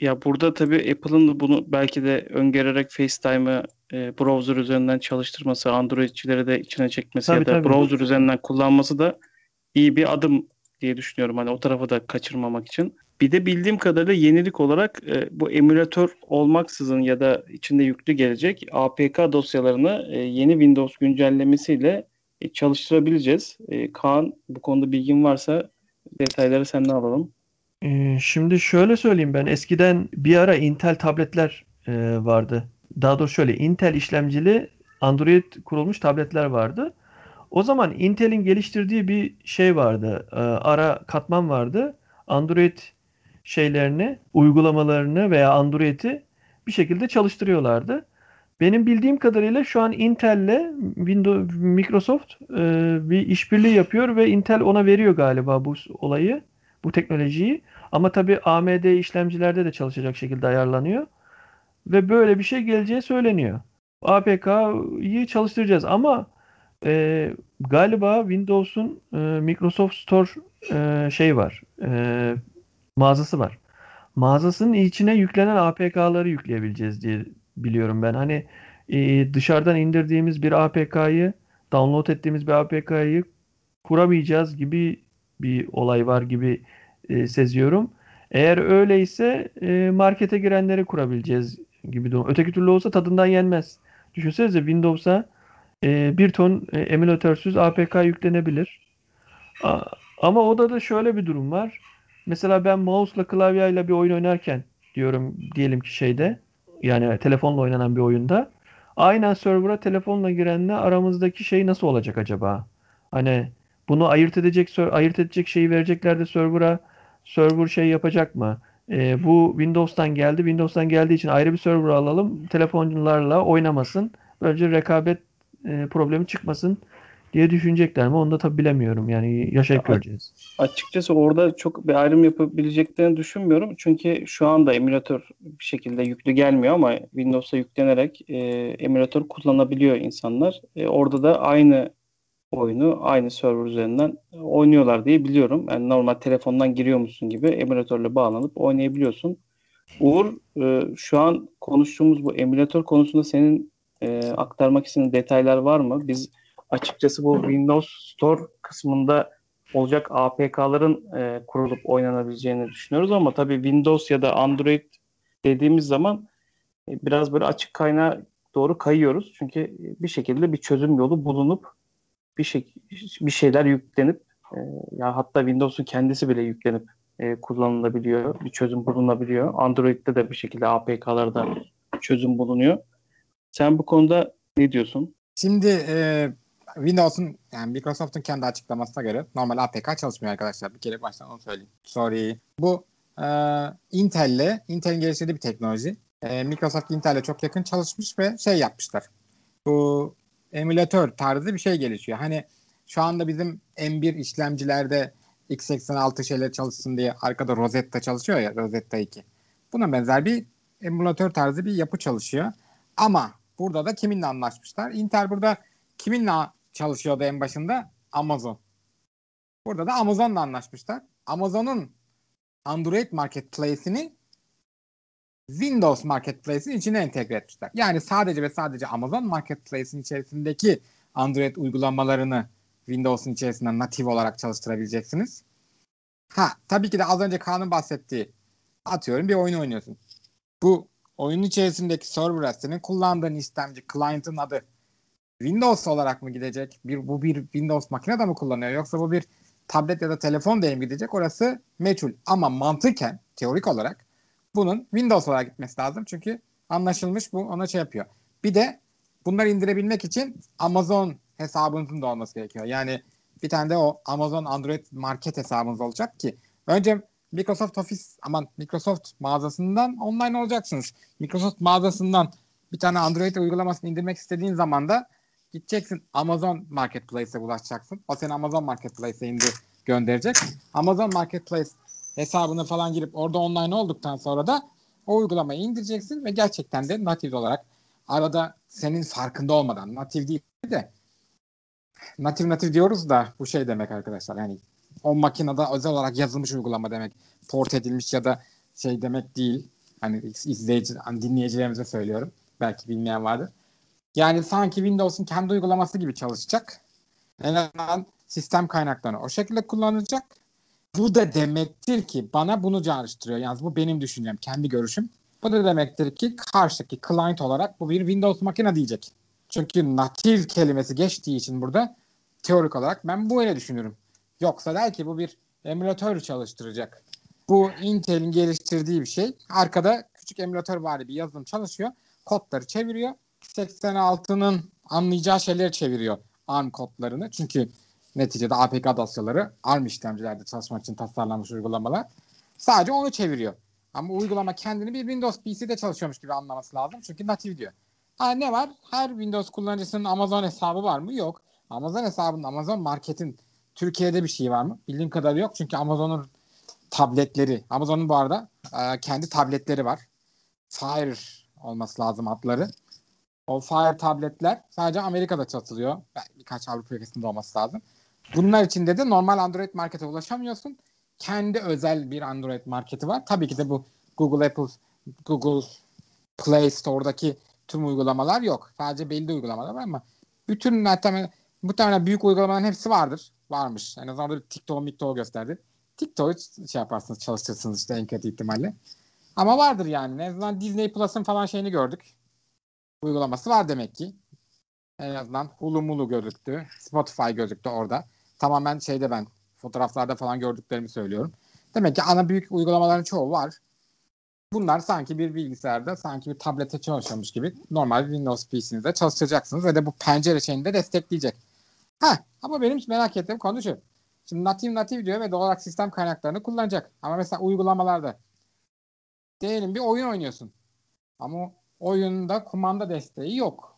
Ya burada tabii Apple'ın bunu belki de öngörerek FaceTime'ı e, browser üzerinden çalıştırması, Androidçileri de içine çekmesi Tabii, ya da tabii. browser üzerinden kullanması da iyi bir adım diye düşünüyorum. Hani o tarafı da kaçırmamak için. Bir de bildiğim kadarıyla yenilik olarak e, bu emülatör olmaksızın ya da içinde yüklü gelecek APK dosyalarını e, yeni Windows güncellemesiyle e, çalıştırabileceğiz. E, Kaan bu konuda bilgin varsa detayları senden alalım. Ee, şimdi şöyle söyleyeyim ben eskiden bir ara Intel tabletler e, vardı. Daha doğrusu şöyle Intel işlemcili Android kurulmuş tabletler vardı. O zaman Intel'in geliştirdiği bir şey vardı. E, ara katman vardı. Android şeylerini, uygulamalarını veya Android'i bir şekilde çalıştırıyorlardı. Benim bildiğim kadarıyla şu an Intel'le Windows Microsoft e, bir işbirliği yapıyor ve Intel ona veriyor galiba bu olayı, bu teknolojiyi. Ama tabii AMD işlemcilerde de çalışacak şekilde ayarlanıyor. Ve böyle bir şey geleceği söyleniyor. APK'yı çalıştıracağız ama e, galiba Windows'un e, Microsoft Store e, şey var. E, mağazası var. Mağazasının içine yüklenen APK'ları yükleyebileceğiz diye biliyorum ben. Hani e, dışarıdan indirdiğimiz bir APK'yı, download ettiğimiz bir APK'yı kuramayacağız gibi bir olay var gibi e, seziyorum. Eğer öyleyse e, markete girenleri kurabileceğiz gibi durum. Öteki türlü olsa tadından yenmez. Düşünsenize Windows'a e, bir ton e, emülatörsüz APK yüklenebilir. A, ama odada da şöyle bir durum var. Mesela ben mouse'la klavyeyle bir oyun oynarken diyorum diyelim ki şeyde yani telefonla oynanan bir oyunda aynen server'a telefonla girenle aramızdaki şey nasıl olacak acaba? Hani bunu ayırt edecek ayırt edecek şeyi verecekler de server'a server şey yapacak mı? E, bu Windows'tan geldi. Windows'tan geldiği için ayrı bir server alalım. Telefonlarla oynamasın. Böylece rekabet e, problemi çıkmasın diye düşünecekler mi? Onu da tabii bilemiyorum. Yani yaşayıp göreceğiz. Açıkçası orada çok bir ayrım yapabileceklerini düşünmüyorum. Çünkü şu anda emülatör bir şekilde yüklü gelmiyor ama Windows'a yüklenerek e, emülatör kullanabiliyor insanlar. E, orada da aynı oyunu aynı server üzerinden oynuyorlar diye biliyorum. Yani normal telefondan giriyormuşsun gibi emülatörle bağlanıp oynayabiliyorsun. Uğur e, şu an konuştuğumuz bu emülatör konusunda senin e, aktarmak istediğin detaylar var mı? Biz açıkçası bu Windows Store kısmında olacak APK'ların e, kurulup oynanabileceğini düşünüyoruz ama tabii Windows ya da Android dediğimiz zaman e, biraz böyle açık kaynağa doğru kayıyoruz. Çünkü bir şekilde bir çözüm yolu bulunup bir şey bir şeyler yüklenip e, ya hatta Windows'un kendisi bile yüklenip e, kullanılabiliyor. Bir çözüm bulunabiliyor. Android'de de bir şekilde APK'larda çözüm bulunuyor. Sen bu konuda ne diyorsun? Şimdi e, Windows'un yani Microsoft'un kendi açıklamasına göre normal APK çalışmıyor arkadaşlar. Bir kere baştan onu söyleyeyim. Sorry. Bu e, Intel'le Intel'in geliştirdiği bir teknoloji. E, Microsoft Intel'le çok yakın çalışmış ve şey yapmışlar. Bu emülatör tarzı bir şey gelişiyor. Hani şu anda bizim M1 işlemcilerde x86 şeyler çalışsın diye arkada Rosetta çalışıyor ya Rosetta 2. Buna benzer bir emülatör tarzı bir yapı çalışıyor. Ama burada da kiminle anlaşmışlar? Intel burada kiminle çalışıyordu en başında? Amazon. Burada da Amazon'la anlaşmışlar. Amazon'un Android Marketplace'ini Windows Marketplace'in içine entegre etmişler. Yani sadece ve sadece Amazon Marketplace'in içerisindeki Android uygulamalarını Windows'un içerisinde natif olarak çalıştırabileceksiniz. Ha tabii ki de az önce Kaan'ın bahsettiği atıyorum bir oyun oynuyorsun. Bu oyunun içerisindeki server senin kullandığın istemci client'ın adı Windows olarak mı gidecek? Bir, bu bir Windows makinede mi kullanıyor? Yoksa bu bir tablet ya da telefon diye mi gidecek? Orası meçhul. Ama mantıken, teorik olarak bunun Windows olarak gitmesi lazım. Çünkü anlaşılmış bu ona şey yapıyor. Bir de bunları indirebilmek için Amazon hesabınızın da olması gerekiyor. Yani bir tane de o Amazon Android market hesabınız olacak ki önce Microsoft Office aman Microsoft mağazasından online olacaksınız. Microsoft mağazasından bir tane Android uygulamasını indirmek istediğin zaman da gideceksin Amazon Marketplace'e ulaşacaksın. O seni Amazon Marketplace'e indir gönderecek. Amazon Marketplace hesabını falan girip orada online olduktan sonra da o uygulamayı indireceksin ve gerçekten de native olarak arada senin farkında olmadan native değil de native native diyoruz da bu şey demek arkadaşlar yani o makinede özel olarak yazılmış uygulama demek. Port edilmiş ya da şey demek değil. Hani izleyici, hani dinleyicilerimize söylüyorum. Belki bilmeyen vardır. Yani sanki Windows'un kendi uygulaması gibi çalışacak. En azından sistem kaynaklarını o şekilde kullanacak. Bu da demektir ki bana bunu çağrıştırıyor. Yalnız bu benim düşüncem, kendi görüşüm. Bu da demektir ki karşıdaki client olarak bu bir Windows makine diyecek. Çünkü native kelimesi geçtiği için burada teorik olarak ben bu öyle düşünürüm. Yoksa der ki bu bir emülatör çalıştıracak. Bu Intel'in geliştirdiği bir şey. Arkada küçük emülatör var bir yazılım çalışıyor. Kodları çeviriyor. 86'nın anlayacağı şeyleri çeviriyor. ARM kodlarını. Çünkü neticede APK dosyaları ARM işlemcilerde çalışmak için tasarlanmış uygulamalar. Sadece onu çeviriyor. Ama uygulama kendini bir Windows PC'de çalışıyormuş gibi anlaması lazım. Çünkü native diyor. Ha, ne var? Her Windows kullanıcısının Amazon hesabı var mı? Yok. Amazon hesabının Amazon Market'in Türkiye'de bir şey var mı? Bildiğim kadarıyla yok. Çünkü Amazon'un tabletleri, Amazon'un bu arada e, kendi tabletleri var. Fire olması lazım adları. O Fire tabletler sadece Amerika'da satılıyor. Birkaç Avrupa ülkesinde olması lazım. Bunlar içinde de normal Android markete ulaşamıyorsun. Kendi özel bir Android marketi var. Tabii ki de bu Google Apple Google Play Store'daki tüm uygulamalar yok. Sadece belli uygulamalar var ama bütün muhtemelen muhtemelen büyük uygulamaların hepsi vardır. Varmış. En azından TikTok, TikTok gösterdi. TikTok'u şey yaparsınız, çalıştırırsınız işte en kötü ihtimalle. Ama vardır yani. En azından Disney Plus'ın falan şeyini gördük. Uygulaması var demek ki. En azından Hulu Mulu gözüktü. Spotify gözüktü orada. Tamamen şeyde ben fotoğraflarda falan gördüklerimi söylüyorum. Demek ki ana büyük uygulamaların çoğu var. Bunlar sanki bir bilgisayarda, sanki bir tablete çalışıyormuş gibi normal Windows PC'nizde çalıştıracaksınız ve de bu pencere şeyini de destekleyecek. Ha, ama benim merak ettiğim konu şu. Şimdi native native diyor ve doğal olarak sistem kaynaklarını kullanacak. Ama mesela uygulamalarda diyelim bir oyun oynuyorsun. Ama oyunda kumanda desteği yok.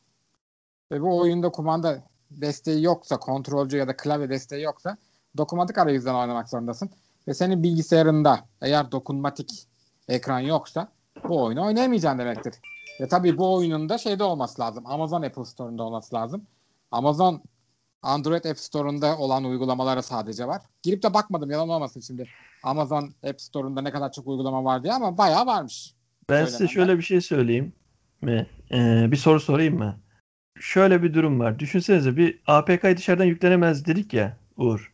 Ve bu oyunda kumanda desteği yoksa, kontrolcü ya da klavye desteği yoksa dokunmatik arayüzden oynamak zorundasın. Ve senin bilgisayarında eğer dokunmatik ekran yoksa bu oyunu oynayamayacaksın demektir. Ve tabii bu oyunun da şeyde olması lazım. Amazon Apple Store'unda olması lazım. Amazon Android App Store'unda olan uygulamalara sadece var. Girip de bakmadım yalan olmasın şimdi. Amazon App Store'unda ne kadar çok uygulama var diye ama bayağı varmış. Ben size şöyle bir şey söyleyeyim mi? Ee, bir soru sorayım mı? Şöyle bir durum var. Düşünsenize bir APK dışarıdan yüklenemez dedik ya Uğur.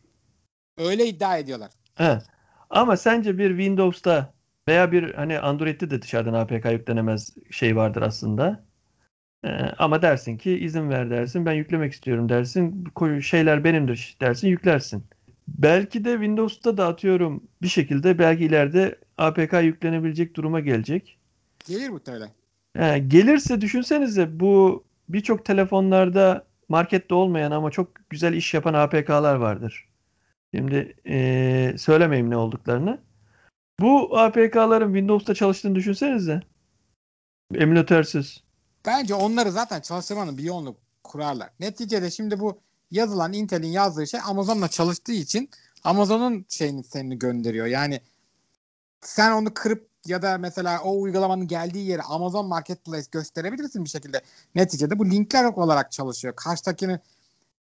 Öyle iddia ediyorlar. He. Ama sence bir Windows'ta veya bir hani Android'de de dışarıdan APK yüklenemez şey vardır aslında. Ee, ama dersin ki izin ver dersin. Ben yüklemek istiyorum dersin. Şeyler benimdir dersin yüklersin. Belki de Windows'ta da atıyorum bir şekilde belki ileride APK yüklenebilecek duruma gelecek. Gelir muhtemelen. Ee, gelirse düşünsenize bu birçok telefonlarda markette olmayan ama çok güzel iş yapan APK'lar vardır. Şimdi e, söylemeyeyim ne olduklarını. Bu APK'ların Windows'ta çalıştığını düşünsenize. Emülatörsüz. Bence onları zaten çalıştırmanın bir yolunu kurarlar. Neticede şimdi bu yazılan Intel'in yazdığı şey Amazon'la çalıştığı için Amazon'un şeyini seni gönderiyor. Yani sen onu kırıp ya da mesela o uygulamanın geldiği yeri Amazon Marketplace gösterebilirsin bir şekilde. Neticede bu linkler olarak çalışıyor. Karşıdakini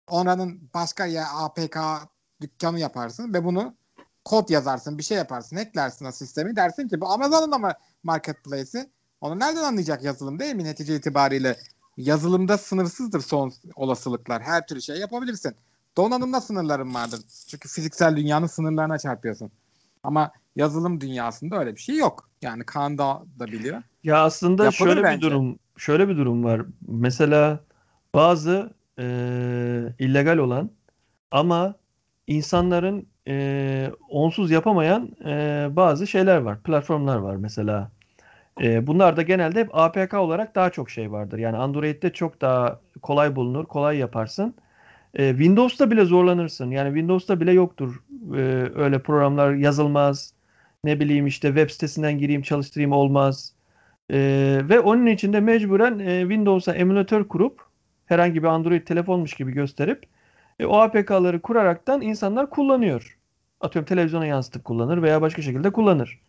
oranın başka ya APK dükkanı yaparsın ve bunu kod yazarsın, bir şey yaparsın, eklersin o sistemi. Dersin ki bu Amazon'un ama marketplace'i. Onu nereden anlayacak yazılım değil mi netice itibariyle? Yazılımda sınırsızdır son olasılıklar. Her türlü şey yapabilirsin. Donanımda sınırların vardır. Çünkü fiziksel dünyanın sınırlarına çarpıyorsun. Ama yazılım dünyasında öyle bir şey yok. Yani Kaan da, da biliyor. Ya aslında Yapılır şöyle bence. bir durum, şöyle bir durum var. Mesela bazı e, illegal olan ama insanların e, onsuz yapamayan e, bazı şeyler var. Platformlar var mesela. E, bunlar da genelde hep APK olarak daha çok şey vardır. Yani Android'de çok daha kolay bulunur, kolay yaparsın. E, Windows'ta bile zorlanırsın. Yani Windows'ta bile yoktur e, öyle programlar yazılmaz. Ne bileyim işte web sitesinden gireyim çalıştırayım olmaz. E, ve onun için de mecburen e, Windows'a emülatör kurup herhangi bir Android telefonmuş gibi gösterip e, o APK'ları kuraraktan insanlar kullanıyor. Atıyorum televizyona yansıtıp kullanır veya başka şekilde kullanır.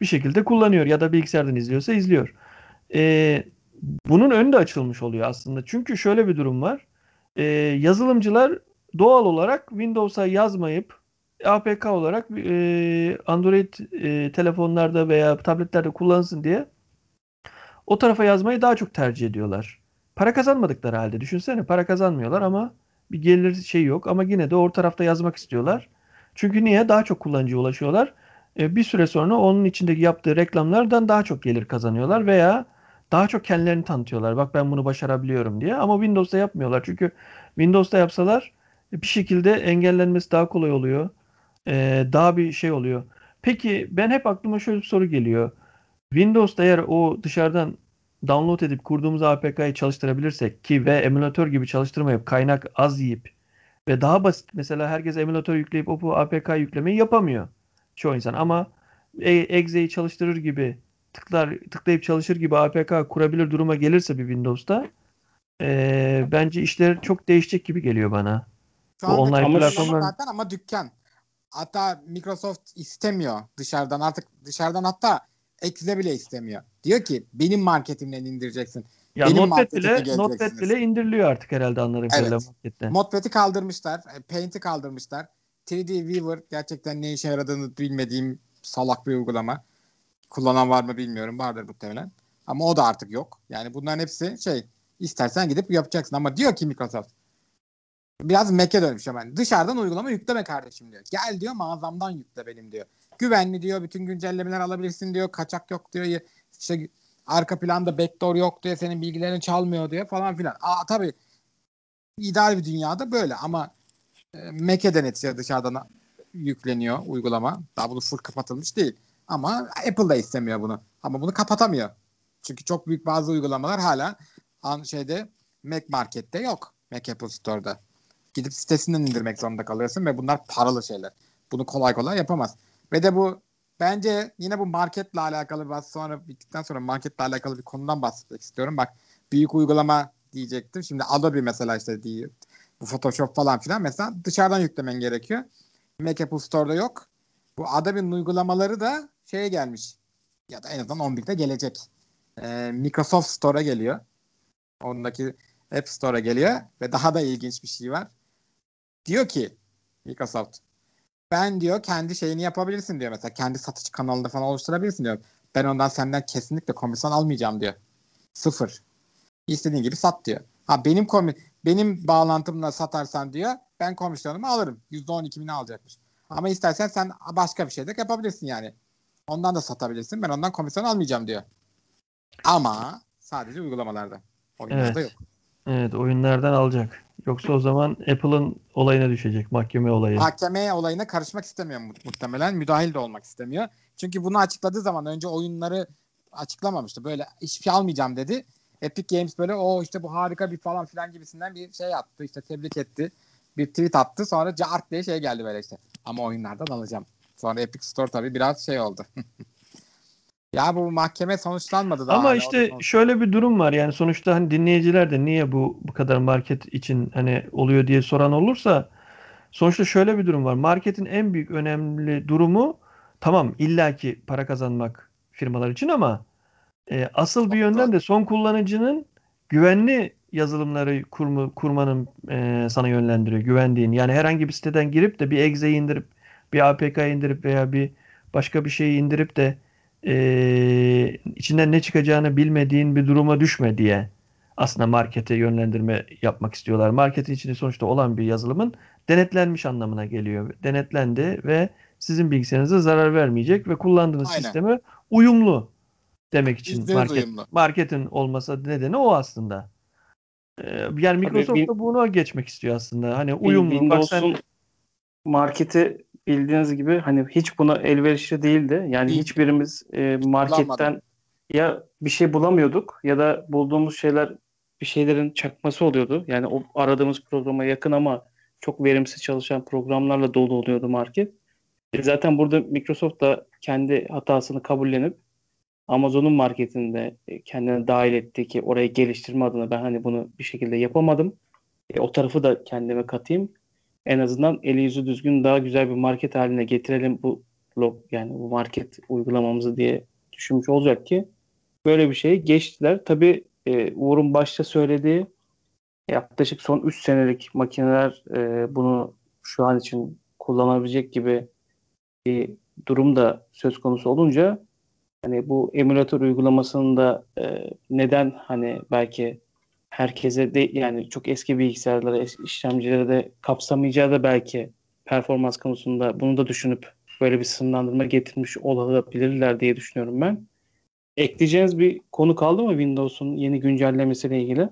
Bir şekilde kullanıyor ya da bilgisayardan izliyorsa izliyor. E, bunun önü de açılmış oluyor aslında. Çünkü şöyle bir durum var. E, yazılımcılar doğal olarak Windows'a yazmayıp APK olarak e, Android e, telefonlarda veya tabletlerde kullansın diye o tarafa yazmayı daha çok tercih ediyorlar. Para kazanmadıkları halde düşünsene para kazanmıyorlar ama bir gelir şey yok ama yine de o tarafta yazmak istiyorlar. Çünkü niye? Daha çok kullanıcıya ulaşıyorlar. E, bir süre sonra onun içindeki yaptığı reklamlardan daha çok gelir kazanıyorlar veya daha çok kendilerini tanıtıyorlar. Bak ben bunu başarabiliyorum diye ama Windows'ta yapmıyorlar. Çünkü Windows'ta yapsalar bir şekilde engellenmesi daha kolay oluyor. E, daha bir şey oluyor. Peki ben hep aklıma şöyle bir soru geliyor. Windows'ta eğer o dışarıdan download edip kurduğumuz APK'yı çalıştırabilirsek ki ve emülatör gibi çalıştırmayıp kaynak az yiyip ve daha basit mesela herkes emülatör yükleyip o APK yüklemeyi yapamıyor çoğu insan ama e- Exe'yi çalıştırır gibi tıklar tıklayıp çalışır gibi APK kurabilir duruma gelirse bir Windows'ta e, bence işler çok değişecek gibi geliyor bana. Şu Bu online platformlar- zaten ama dükkan. Hatta Microsoft istemiyor dışarıdan artık dışarıdan hatta Exe bile istemiyor. Diyor ki benim marketimden indireceksin. Ya Benim Notepad bile. Notepad bile indiriliyor artık herhalde anladığım Evet. Modpad'i kaldırmışlar. e, Paint'i kaldırmışlar. 3D Viewer gerçekten ne işe yaradığını bilmediğim salak bir uygulama. Kullanan var mı bilmiyorum. Vardır muhtemelen. Ama o da artık yok. Yani bunların hepsi şey istersen gidip yapacaksın. Ama diyor ki Microsoft biraz Mac'e dönmüş hemen. Dışarıdan uygulama yükleme kardeşim diyor. Gel diyor mağazamdan yükle benim diyor. Güvenli diyor. Bütün güncellemeler alabilirsin diyor. Kaçak yok diyor. İşte arka planda backdoor yok diyor. Senin bilgilerini çalmıyor diyor falan filan. Aa tabii ideal bir dünyada böyle ama e, Mac'e de neticede dışarıdan yükleniyor uygulama. Daha bunu full kapatılmış değil. Ama Apple da istemiyor bunu. Ama bunu kapatamıyor. Çünkü çok büyük bazı uygulamalar hala an şeyde Mac Market'te yok. Mac Apple Store'da. Gidip sitesinden indirmek zorunda kalıyorsun ve bunlar paralı şeyler. Bunu kolay kolay yapamaz. Ve de bu bence yine bu marketle alakalı biraz sonra bittikten sonra marketle alakalı bir konudan bahsetmek istiyorum. Bak büyük uygulama diyecektim. Şimdi Adobe mesela işte diyor. Bu Photoshop falan filan mesela dışarıdan yüklemen gerekiyor. Mac Apple Store'da yok. Bu Adobe'nin uygulamaları da şeye gelmiş. Ya da en azından 11'de gelecek. Ee, Microsoft Store'a geliyor. Ondaki App Store'a geliyor ve daha da ilginç bir şey var. Diyor ki Microsoft ben diyor kendi şeyini yapabilirsin diyor mesela kendi satış kanalında falan oluşturabilirsin diyor. Ben ondan senden kesinlikle komisyon almayacağım diyor. Sıfır. İstediğin gibi sat diyor. Ha benim komi benim bağlantımla satarsan diyor ben komisyonumu alırım. %12'mini alacakmış. Ama istersen sen başka bir şey de yapabilirsin yani. Ondan da satabilirsin. Ben ondan komisyon almayacağım diyor. Ama sadece uygulamalarda. Oyunlarda Evet. yok. Evet oyunlardan alacak. Yoksa o zaman Apple'ın olayına düşecek mahkeme olayı. Mahkeme olayına karışmak istemiyor mu- muhtemelen. Müdahil de olmak istemiyor. Çünkü bunu açıkladığı zaman önce oyunları açıklamamıştı. Böyle hiçbir şey almayacağım dedi. Epic Games böyle o işte bu harika bir falan filan gibisinden bir şey attı. işte tebrik etti. Bir tweet attı. Sonra cart diye şey geldi böyle işte. Ama oyunlardan alacağım. Sonra Epic Store tabii biraz şey oldu. [laughs] ya bu mahkeme sonuçlanmadı daha. Ama hala. işte şöyle bir durum var. Yani sonuçta hani dinleyiciler de niye bu bu kadar market için hani oluyor diye soran olursa sonuçta şöyle bir durum var. Marketin en büyük önemli durumu tamam illaki para kazanmak firmalar için ama e, asıl bir yönden de son kullanıcının güvenli yazılımları kurma, kurmanın e, sana yönlendiriyor. Güvendiğin. Yani herhangi bir siteden girip de bir exe indirip bir APK indirip veya bir başka bir şeyi indirip de e, içinden ne çıkacağını bilmediğin bir duruma düşme diye aslında markete yönlendirme yapmak istiyorlar. Marketin içinde sonuçta olan bir yazılımın denetlenmiş anlamına geliyor. Denetlendi ve sizin bilgisayarınıza zarar vermeyecek ve kullandığınız Aynen. sisteme uyumlu demek için market, uyumlu. marketin olmasa nedeni o aslında. Ee, yani Microsoft da bunu geçmek istiyor aslında. Hani uyumlu. Bak sen Windows'un marketi bildiğiniz gibi hani hiç buna elverişli değildi. Yani Değil. hiçbirimiz e, marketten Bulamadım. ya bir şey bulamıyorduk ya da bulduğumuz şeyler bir şeylerin çakması oluyordu. Yani o aradığımız programa yakın ama çok verimsiz çalışan programlarla dolu oluyordu market. E zaten burada Microsoft da kendi hatasını kabullenip Amazon'un marketinde e, kendine dahil etti ki orayı geliştirme adına ben hani bunu bir şekilde yapamadım. E, o tarafı da kendime katayım. En azından eli yüzü düzgün daha güzel bir market haline getirelim bu log yani bu market uygulamamızı diye düşünmüş olacak ki böyle bir şeyi geçtiler. Tabii e, Uğur'un başta söylediği yaklaşık son 3 senelik makineler e, bunu şu an için kullanabilecek gibi bir durum da söz konusu olunca hani bu emülatör uygulamasının da e, neden hani belki herkese de yani çok eski bilgisayarlara, es- işlemcilere de kapsamayacağı da belki performans konusunda bunu da düşünüp böyle bir sınırlandırma getirmiş olabilirler diye düşünüyorum ben. Ekleyeceğiniz bir konu kaldı mı Windows'un yeni güncellemesiyle ilgili?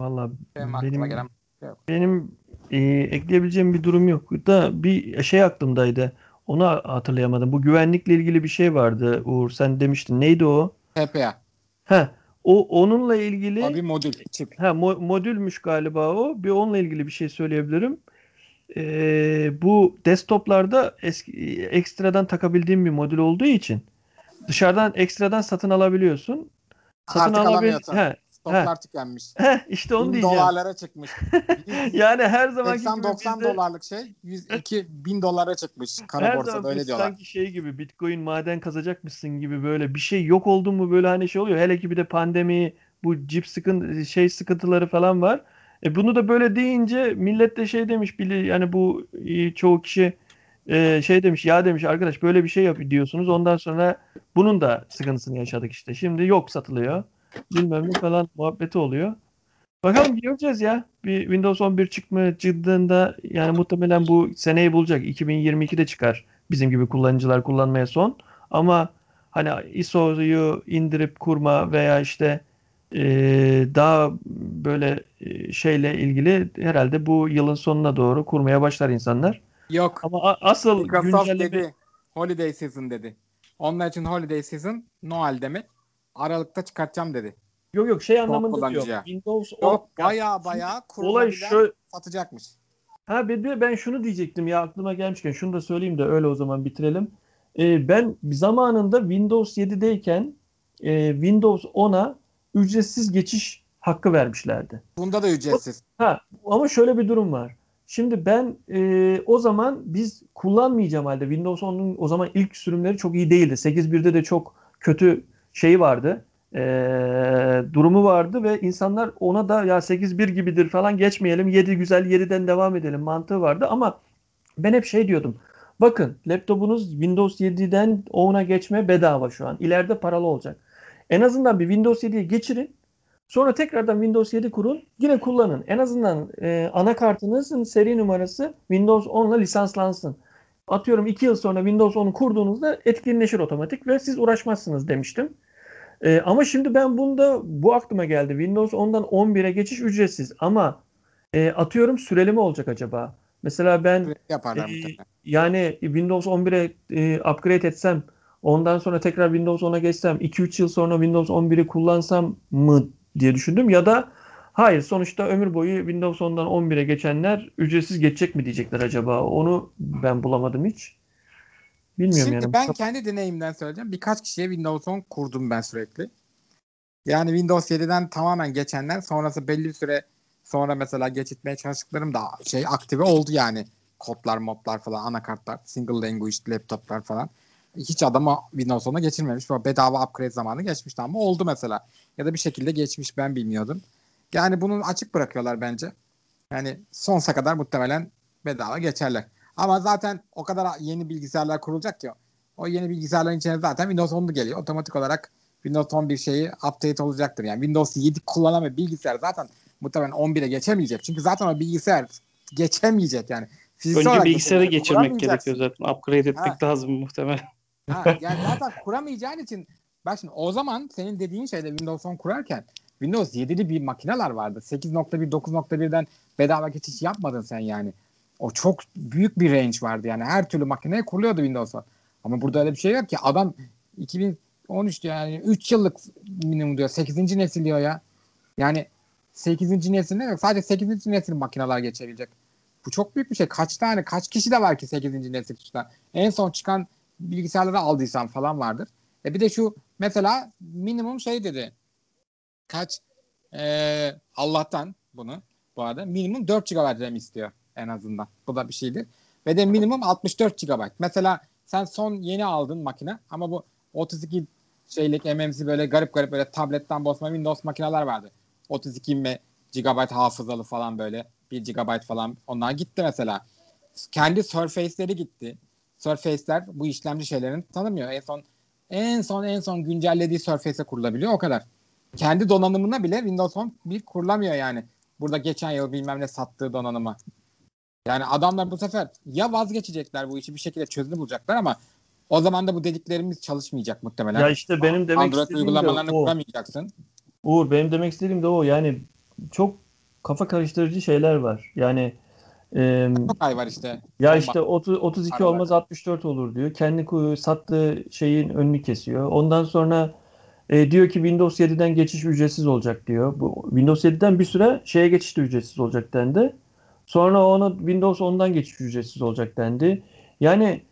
Valla Benim aklıma benim gelen benim e, ekleyebileceğim bir durum yok. Da bir şey aklımdaydı. Onu hatırlayamadım. Bu güvenlikle ilgili bir şey vardı Uğur. Sen demiştin. Neydi o? TPA. Ha, o onunla ilgili O bir modül. Çip. Ha mo- modülmüş galiba o. Bir onunla ilgili bir şey söyleyebilirim. Ee, bu desktoplarda eski, ekstradan takabildiğim bir modül olduğu için dışarıdan ekstradan satın alabiliyorsun. Satın Artık alabil. He, Stoklar tükenmiş. he, işte onu Bin diyeceğim. dolarlara çıkmış. [laughs] Yani her gibi 80-90 bizde dolarlık şey 102 bin dolara çıkmış. her Kara borsada zaman öyle diyorlar. sanki şey gibi Bitcoin maden kazacakmışsın gibi böyle bir şey yok oldu mu böyle hani şey oluyor. Hele ki bir de pandemi bu cip sıkıntı şey sıkıntıları falan var. E bunu da böyle deyince millet de şey demiş bili yani bu e, çoğu kişi e, şey demiş ya demiş arkadaş böyle bir şey yap diyorsunuz ondan sonra bunun da sıkıntısını yaşadık işte. Şimdi yok satılıyor. Bilmem ne falan muhabbeti oluyor. Bakalım göreceğiz ya. Bir Windows 11 çıkma çıktığında yani muhtemelen bu seneyi bulacak. 2022'de çıkar. Bizim gibi kullanıcılar kullanmaya son. Ama hani ISO'yu indirip kurma veya işte e, daha böyle e, şeyle ilgili herhalde bu yılın sonuna doğru kurmaya başlar insanlar. Yok. Ama asıl Microsoft güncelleme dedi. Holiday season dedi. Onlar için holiday season Noel demek. Aralıkta çıkartacağım dedi. yok yok şey anlamında diyor. Windows 10 Yok baya baya kurulabilen şu satacakmış. Ha bir de ben şunu diyecektim ya aklıma gelmişken şunu da söyleyeyim de öyle o zaman bitirelim. Ee, ben zamanında Windows 7'deyken e, Windows 10'a ücretsiz geçiş hakkı vermişlerdi. Bunda da ücretsiz. Ha ama şöyle bir durum var. Şimdi ben e, o zaman biz kullanmayacağım halde Windows 10'un o zaman ilk sürümleri çok iyi değildi. 8.1'de de çok kötü şeyi vardı. e, durumu vardı ve insanlar ona da ya 8.1 gibidir falan geçmeyelim. 7 güzel 7'den devam edelim mantığı vardı ama ben hep şey diyordum. Bakın laptopunuz Windows 7'den 10'a geçme bedava şu an. İleride paralı olacak. En azından bir Windows 7'ye geçirin. Sonra tekrardan Windows 7 kurun. Yine kullanın. En azından e, anakartınızın seri numarası Windows 10 ile lisanslansın. Atıyorum 2 yıl sonra Windows 10'u kurduğunuzda etkinleşir otomatik ve siz uğraşmazsınız demiştim. E, ama şimdi ben bunda bu aklıma geldi. Windows 10'dan 11'e geçiş ücretsiz ama e, atıyorum süreli mi olacak acaba? Mesela ben Yaparlar Ee, muhtemelen. yani Windows 11'e e, upgrade etsem Ondan sonra tekrar Windows 10'a geçsem 2-3 yıl sonra Windows 11'i kullansam mı diye düşündüm. Ya da hayır sonuçta ömür boyu Windows 10'dan 11'e geçenler ücretsiz geçecek mi diyecekler acaba. Onu ben bulamadım hiç. Bilmiyorum Şimdi yani. ben kendi deneyimden söyleyeceğim. Birkaç kişiye Windows 10 kurdum ben sürekli. Yani Windows 7'den tamamen geçenler sonrası belli bir süre sonra mesela geçitmeye çalıştıklarım da şey aktive oldu yani. Kodlar, modlar falan, anakartlar, single language laptoplar falan. Hiç adama Windows 10'a geçirmemiş. Bedava upgrade zamanı geçmişti ama oldu mesela. Ya da bir şekilde geçmiş ben bilmiyordum. Yani bunu açık bırakıyorlar bence. Yani sonsuza kadar muhtemelen bedava geçerler. Ama zaten o kadar yeni bilgisayarlar kurulacak ki o yeni bilgisayarların içine zaten Windows 10 geliyor. Otomatik olarak Windows 11 şeyi update olacaktır. Yani Windows 7 kullanan bir bilgisayar zaten muhtemelen 11'e geçemeyecek. Çünkü zaten o bilgisayar geçemeyecek yani. Fiziksel Önce bilgisayarı geçirmek gerekiyor zaten. Upgrade etmek Ha. lazım muhtemelen. Ha, yani zaten kuramayacağın için bak şimdi o zaman senin dediğin şeyde Windows 10 kurarken Windows 7'li bir makineler vardı. 8.1 9.1'den bedava geçiş yapmadın sen yani. O çok büyük bir range vardı yani. Her türlü makineye kuruluyordu Windows 10. Ama burada öyle bir şey yok ki. Adam 2013 diyor yani 3 yıllık minimum diyor. 8. nesil diyor ya. Yani 8. nesil ne demek? Sadece 8. nesil makineler geçebilecek. Bu çok büyük bir şey. Kaç tane, kaç kişi de var ki 8. nesil çıkan? En son çıkan bilgisayarları aldıysan falan vardır. E bir de şu mesela minimum şey dedi. Kaç Ee, Allah'tan bunu bu arada minimum 4 GB RAM istiyor en azından. Bu da bir şeydir. Ve de minimum 64 GB. Mesela sen son yeni aldın makine ama bu 32 şeylik MMC böyle garip garip böyle tabletten bozma Windows makineler vardı. 32 me- GB hafızalı falan böyle 1 GB falan onlar gitti mesela. Kendi Surface'leri gitti. Surface'ler bu işlemci şeylerini tanımıyor. En son en son en son güncellediği Surface'e kurulabiliyor o kadar. Kendi donanımına bile Windows 10 bir kurulamıyor yani. Burada geçen yıl bilmem ne sattığı donanıma. Yani adamlar bu sefer ya vazgeçecekler bu işi bir şekilde çözüm bulacaklar ama o zaman da bu dediklerimiz çalışmayacak muhtemelen. Ya işte benim demek Android istediğim de uygulamalarını o. kuramayacaksın. Uğur benim demek istediğim de o. Yani çok kafa karıştırıcı şeyler var. Yani Çok ay var işte. Ya işte 30, 32 Aralar. olmaz 64 olur diyor. Kendi sattığı şeyin önünü kesiyor. Ondan sonra e, diyor ki Windows 7'den geçiş ücretsiz olacak diyor. Bu Windows 7'den bir süre şeye geçiş de ücretsiz olacak dendi. Sonra ona Windows 10'dan geçiş ücretsiz olacak dendi. Yani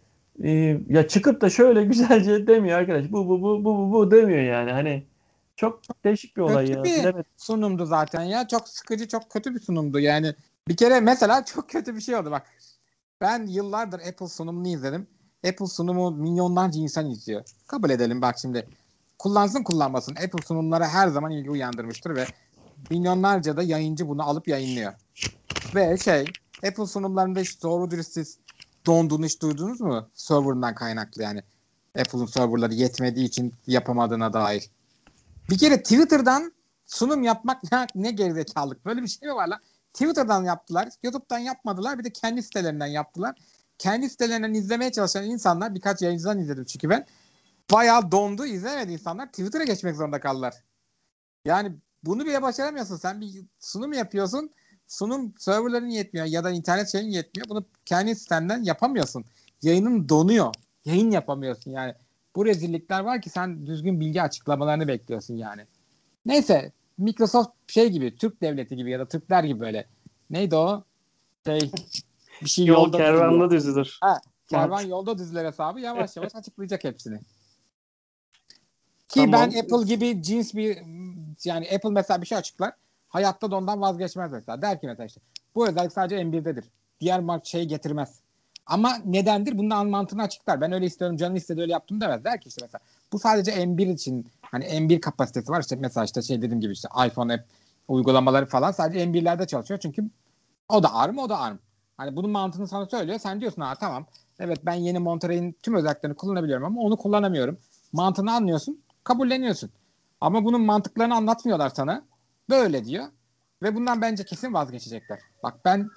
e, ya çıkıp da şöyle [laughs] güzelce demiyor arkadaş. Bu bu bu bu bu, bu demiyor yani. Hani çok değişik bir olay Kötü ya. bir- Bilemedim. sunumdu zaten ya. Çok sıkıcı, çok kötü bir sunumdu. Yani bir kere mesela [laughs] çok kötü bir şey oldu bak. Ben yıllardır Apple sunumunu izledim. Apple sunumu milyonlarca insan izliyor. Kabul edelim bak şimdi. Kullansın kullanmasın. Apple sunumlara her zaman ilgi uyandırmıştır ve milyonlarca da yayıncı bunu alıp yayınlıyor. Ve şey Apple sunumlarında hiç doğru dürüst siz donduğunu hiç duydunuz mu? Server'ından kaynaklı yani. Apple'ın serverları yetmediği için yapamadığına dair. Bir kere Twitter'dan sunum yapmak ne, [laughs] ne gerizekalılık. Böyle bir şey mi var lan? Twitter'dan yaptılar. YouTube'dan yapmadılar. Bir de kendi sitelerinden yaptılar. Kendi sitelerinden izlemeye çalışan insanlar birkaç yayıncıdan izledim çünkü ben. Bayağı dondu izlemedi insanlar. Twitter'a geçmek zorunda kaldılar. Yani bunu bile başaramıyorsun. Sen bir sunum yapıyorsun. Sunum serverların yetmiyor ya da internet şeyin yetmiyor. Bunu kendi sitenden yapamıyorsun. Yayının donuyor. Yayın yapamıyorsun yani. Bu rezillikler var ki sen düzgün bilgi açıklamalarını bekliyorsun yani. Neyse Microsoft şey gibi Türk devleti gibi ya da Türkler gibi böyle. Neydi o? Şey bir şey Yol yolda düzülüyor. kervanla düzülür. Kervan yolda düzüler hesabı yavaş yavaş açıklayacak hepsini. Ki Tamam. ben Apple gibi cins bir yani Apple mesela bir şey açıklar. Hayatta da ondan vazgeçmez mesela. Der ki mesela işte bu özellik sadece M1'dedir. Diğer mark şey getirmez. Ama nedendir? Bunun mantığını açıklar. Ben öyle istiyorum canın istedi öyle yaptım demez. Der ki işte mesela bu sadece M1 için hani M1 kapasitesi var. İşte mesela işte şey dediğim gibi işte iPhone app uygulamaları falan sadece M1'lerde çalışıyor. Çünkü o da ARM o da ARM. Hani bunun mantığını sana söylüyor. Sen diyorsun ha tamam. Evet ben yeni Monterey'in tüm özelliklerini kullanabiliyorum ama onu kullanamıyorum. Mantığını anlıyorsun. Kabulleniyorsun. Ama bunun mantıklarını anlatmıyorlar sana. Böyle diyor. Ve bundan bence kesin vazgeçecekler. Bak ben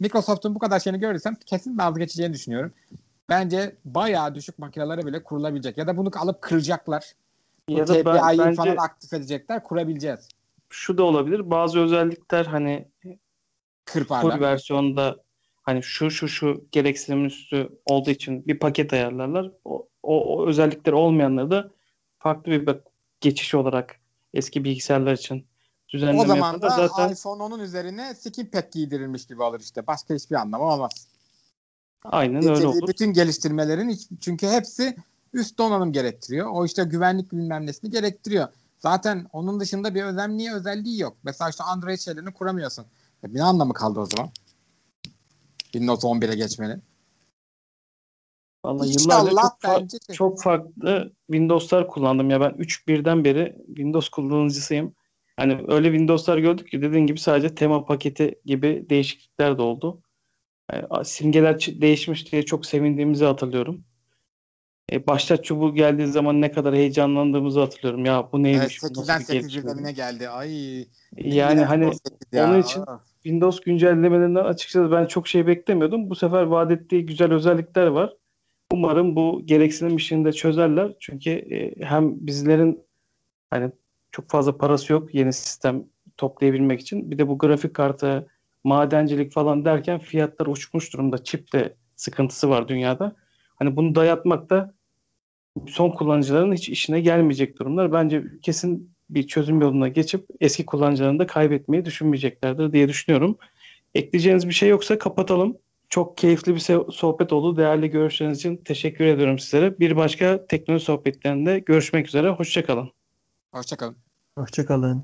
Microsoft'un bu kadar şeyini görürsem kesin vazgeçeceğini düşünüyorum. Bence bayağı düşük makinelere bile kurulabilecek. Ya da bunu alıp kıracaklar. Ya da ben, bence falan aktif edecekler. Kurabileceğiz. şu da olabilir. Bazı özellikler hani full Kırparlar. versiyonda hani şu şu şu gereksinim üstü olduğu için bir paket ayarlarlar. O, o, o özellikleri olmayanları da farklı bir bak- geçiş olarak eski bilgisayarlar için düzenleme O zaman da Zaten iPhone 10'un üzerine skin pack giydirilmiş gibi olur işte. Başka hiçbir anlamı olmaz. aynen öyle olur. Bütün geliştirmelerin çünkü hepsi üst donanım gerektiriyor. O işte güvenlik bilmem nesini gerektiriyor. Zaten onun dışında bir özelliği özelliği yok. Mesela işte Android şeylerini kuramıyorsun. E, bir anlamı kaldı o zaman. Windows 11'e geçmenin. Vallahi yıllarca çok, fa- çok farklı Windows'lar kullandım ya ben 3.1'den beri Windows kullanıcısıyım. Hani öyle Windows'lar gördük ki dediğin gibi sadece tema paketi gibi değişiklikler de oldu. Yani simgeler değişmiş diye çok sevindiğimizi hatırlıyorum. E, başlat çubuğu geldiği zaman ne kadar heyecanlandığımızı hatırlıyorum. Ya bu neymiş? Evet, bu nasıl 8'den bir 8 gelişme? birdenine geldi. Ay. Yani hani o 8 ya. onun için Ah. Windows güncellemelerinden açıkçası ben çok şey beklemiyordum. Bu sefer vaat ettiği güzel özellikler var. Umarım bu gereksinim işini de çözerler. Çünkü e, hem bizlerin hani çok fazla parası yok yeni sistem toplayabilmek için. Bir de bu grafik kartı, madencilik falan derken fiyatlar uçmuş durumda. Çip de sıkıntısı var dünyada. Hani bunu dayatmak da son kullanıcıların hiç işine gelmeyecek durumlar. Bence kesin bir çözüm yoluna geçip eski kullanıcılarını da kaybetmeyi düşünmeyeceklerdir diye düşünüyorum. Ekleyeceğiniz bir şey yoksa kapatalım. Çok keyifli bir sohbet oldu. Değerli görüşleriniz için teşekkür ediyorum sizlere. Bir başka teknoloji sohbetlerinde görüşmek üzere. Hoşçakalın. Hoşçakalın. Hoşçakalın.